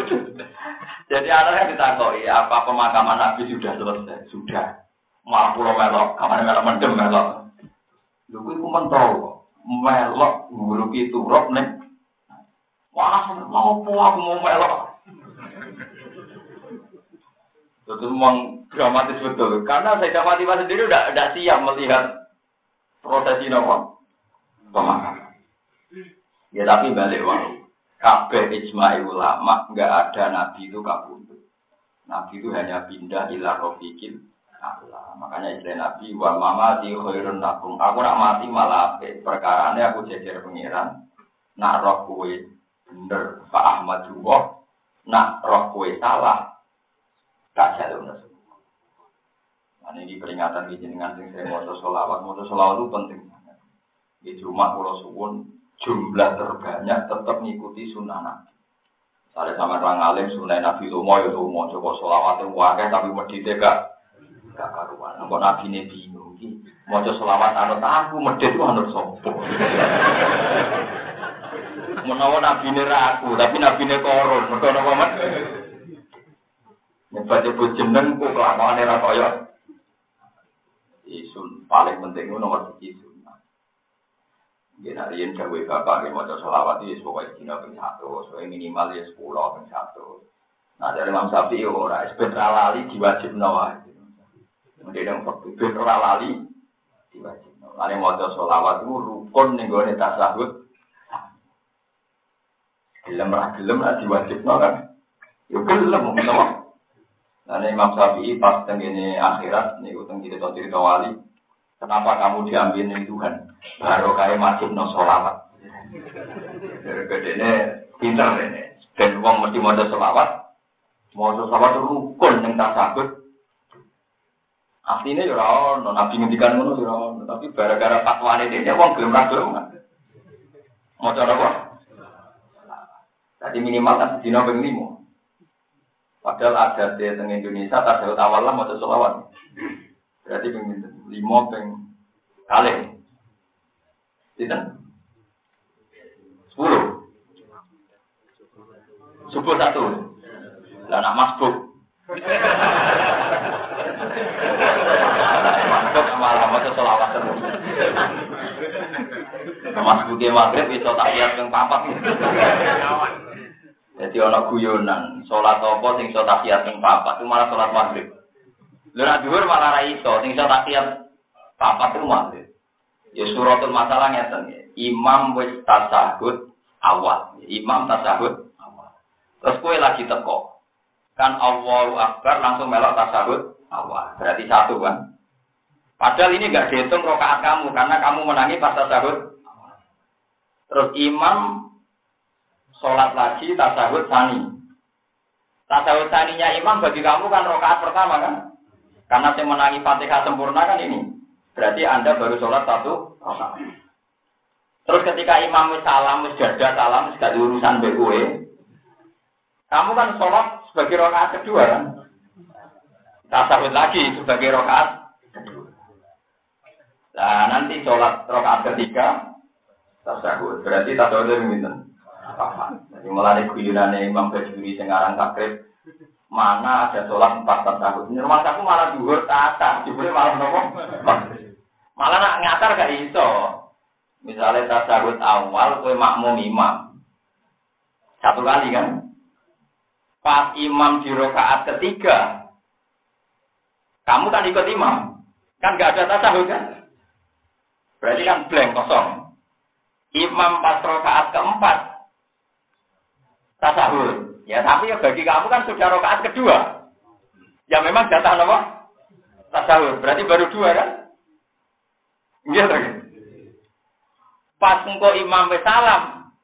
Jadi anaknya ditakoi, apa pemakaman Nabi sudah selesai? Sudah. Malah pulau melok, kamar melok mendem melok. Lu itu mentol, melok huruf itu rob nih. Wah, mau aku mau melok. Itu memang dramatis betul. Karena saya dapat sendiri udah, udah siap melihat prosesi nopo pemakaman. Ya tapi balik walau. Kabeh ijma'i ulama nggak ada nabi itu kabundut. Nabi itu hanya pindah ilah rofiqil Allah. Makanya istilah Nabi wa mama di khairun lakum. Aku nak mati malah perkara ini aku jejer pengiran. Nak roh kue bener Pak Ahmad juga. Nak roh kue salah. Tak jalur Nah, ini peringatan di jenengan sing saya mau solawat. Mau solawat itu penting. Di rumah pulau suwun jumlah terbanyak tetap mengikuti sunnah Nabi. Misalnya sama orang alim sunnah Nabi Lumo ya Lumo, coba sholawatnya wakil tapi meditnya gak gak karuan. Nggak Nabi ini bingung. Mau coba sholawat anut aku, medit itu anut sopo. Menawa Nabi ini tapi Nabi ini koron. Mereka apa mas? Nyebut-nyebut jeneng, kok kelakuan ini rakoyo. Isun paling penting nomor tiga Ya nanti yang gawe bapak yang mau sholawat itu pokoknya dina ping satu, soalnya minimal ya sepuluh ping satu. Nah dari Imam Syafi'i ora, lali diwajib nawa. Kemudian yang sebentar lali diwajib nawa. Lalu mau sholawat itu rukun nih gue tasawuf. Gelem lah, gelem lah diwajib nawa kan. Ya gelem mau nawa. Nah Imam Syafi'i pas tengene akhirat nih utang cerita cerita wali. Kenapa kamu diambil nih Tuhan? baru kayak masuk no solawat. Gede ini pinter ini. Dan uang mesti mau solawat. Mau solawat itu rukun yang tak sakit. Aslinya ya ora ono, nabi ngendikan ngono ya ono, tapi gara-gara fatwane dia wong gelem ra gelem. Cara apa? Jadi minimal kan dino ping limo. Padahal ada di tengah Indonesia, tasawuf awal lah mau selawat. Berarti ping limo ping kali. Tidak? Sepuluh. Subuh satu. Lah nak masbuk. Masbuk malah mau selawat terus. Masbuke maghrib iso tahiyat ping papat. Jadi ana guyonan, salat apa sing iso tahiyat ping papat itu malah salat maghrib. Lha nek dhuwur malah ra iso, sing iso tahiyat papat itu maghrib. Ya suratul masalah ngeten ya. Imam wis tasahud awal. Imam tasahud awal. Terus kue lagi teko. Kan Allahu Akbar langsung melok tasahud awal. Berarti satu kan. Padahal ini nggak dihitung rokaat kamu karena kamu menangi pas tasahud. Terus imam sholat lagi tasahud sani. Tasahud saninya imam bagi kamu kan rokaat pertama kan. Karena saya menangi fatihah sempurna kan ini. Berarti Anda baru sholat satu Terus ketika imam salam, jaga salam, gak urusan BUE. Kamu kan sholat sebagai rokaat kedua kan? Tasawuf lagi sebagai rokaat. Nah nanti sholat rokaat ketiga, tasawuf. Berarti tasawuf itu minta. Jadi mulai guyunannya Imam Bajuri sekarang takrib mana ada sholat empat tasawuf. Rumah aku malah duhur tata, jubulnya malah nopo. Malah nak ngatar gak iso. Misalnya tasawuf awal, kue makmum imam. Satu kali kan. Pas imam di rokaat ketiga, kamu kan ikut imam. Kan gak ada tasawuf kan? Berarti kan blank kosong. Imam pas rokaat keempat, tasawuf. Ya tapi ya bagi kamu kan sudah rokaat kedua. Ya memang jatah apa? Tasawuf. Berarti baru dua kan? Iya lagi. Pas engko imam wis salam,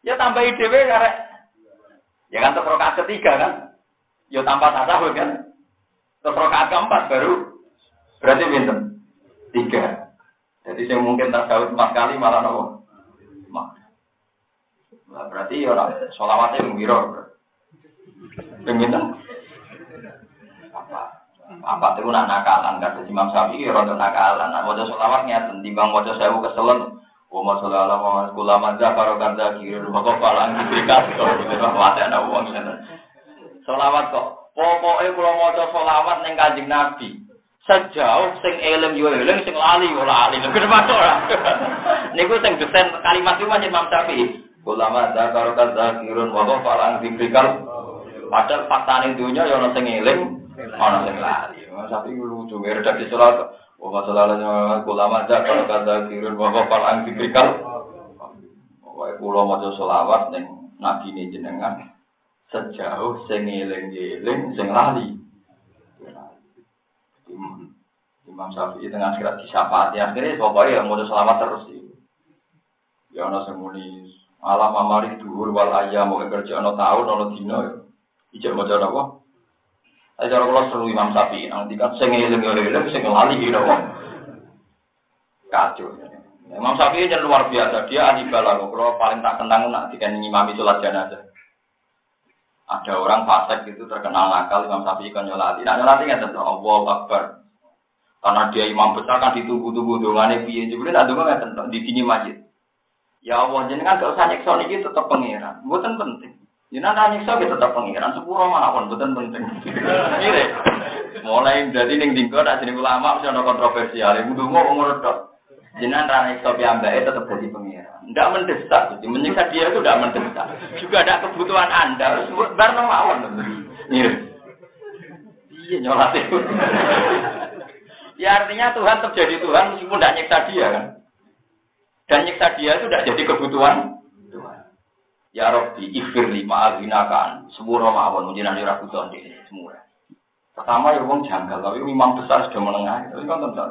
ya tambah dhewe karek. Ya kan rakaat ketiga kan? Ya tanpa tasawuf kan? Terus rakaat keempat baru berarti pinten? Tiga. Jadi saya mungkin tasawuf empat kali malah nopo? Nah, berarti ya orang sholawatnya yang biro. Pengen apa? Apa itu nak nakalan kata Imam Syafi'i rada nakalan. Nak maca selawat ngeten timbang maca sewu keselen. Wa ma sallallahu kula madza karo kanda kiri maka palang diberikan wadah ana wong. Selawat kok pokoke kula maca selawat ning Kanjeng Nabi. Sejauh sing eling yo eling sing lali yo lali. Lha kenapa ora? Niku sing desain kalimat itu Imam Syafi'i. Kula madza karo kanda kiri maka palang diberikan Padahal fakta ning dunya yo ana sing eling, Ana sing lali. Sapi lucu, redaksi surat. Wa masalahnya ulama aja kalau kata kirun wa qafal ang diberikan. Pokoke kula maca selawat ning nabi jenengan sejauh sing eling-eling sing lali. Imam Syafi'i tengah akhirat disyafaati akhirnya pokoknya yang mau selawat terus sih. Ya ana sing muni alam amari dhuwur wal ayam mau kerja ana tahun ana dina. Ijak maca apa? Cara kalau seru Imam Sapi, nanti kan saya ngiling ngiling, saya ngelali gitu kok. Kacau. Imam ini luar biasa, dia ahli. Kalau paling tak tentang nanti kan imam itu jenazah. Ada orang fasik itu terkenal nakal, Imam Sapi kan nyolati. Nah nyolati kan tentu Allah Akbar. Karena dia imam besar kan ditunggu-tunggu dongannya piye. Tak dongan kan tentu di sini masjid. Ya Allah, jenengan gak usah nyekso niki tetap pengiran. Bukan penting. Jinan ya, nyiksa kita tetap pengiran sepuro mawon betul penting. Mulai dari ning dingko tak sini ulama mesti ada kontroversial. Ibu dungo umur tok. Jinan ra nyiksa piyambake tetap jadi pengiran. Tidak mendesak, jadi menyiksa dia itu tidak mendesak. Juga ada kebutuhan Anda, sebut bar. Ini. Iya nyolat itu. Ya artinya Tuhan tetap jadi Tuhan meskipun tidak nyiksa dia kan. Dan nyiksa dia itu tidak jadi kebutuhan Ya Rabbi, ikhfir lima kan Semua mawon, mungkin nanti ragu tahun ini, semua. Pertama ya wong janggal, tapi memang besar sudah menengah. Tapi kan tentu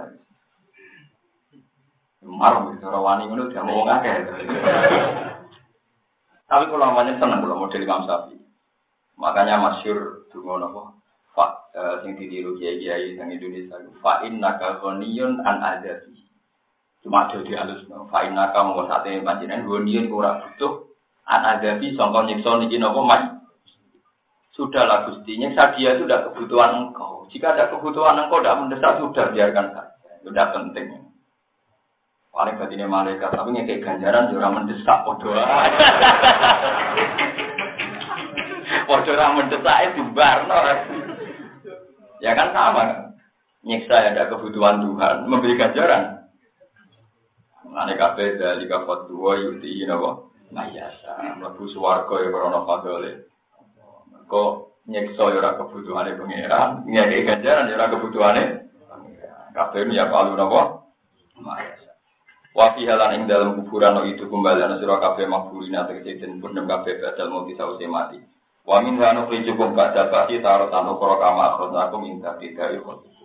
Marah gitu, rawani itu udah mau ngake. Tapi kalau namanya senang kalau model Imam Sapi. Makanya masyur dungo nopo. Pak eh, sing ditiru kiai-kiai yang Indonesia. Fa inna ghaniyun an adabi. Cuma ada di halus. Fa inna ka mongko sate panjenengan ghaniyun ora butuh an adabi sangka nyiksa niki napa mas. Sudahlah Gusti, nyiksa dia itu sudah kebutuhan engkau. Jika ada kebutuhan engkau tidak mendesak, sudah biarkan saja. Sudah penting. Paling batinnya malaikat, tapi kayak ganjaran juga mendesak podo. Podo orang mendesak itu barno. Ya kan sama? Nyiksa ada kebutuhan Tuhan, memberi ganjaran. Mengenai kafe dari kafe dua yuti ini apa? Mayasa, mlebu swarga ya krana fadole. Kok nyiksa ya ora kebutuhane pangeran, ngeke ganjaran ya ora kebutuhane pangeran. Kabeh ya palu napa? Mayasa. Wa fi halan ing dalam kuburan no itu kembali ana sira kabeh makburina tegese den purnem kabeh badal mau sause mati. Wa min wa nu rijukum ba'da ba'di tarutan ukra kama akhadnakum ing tidak ikut.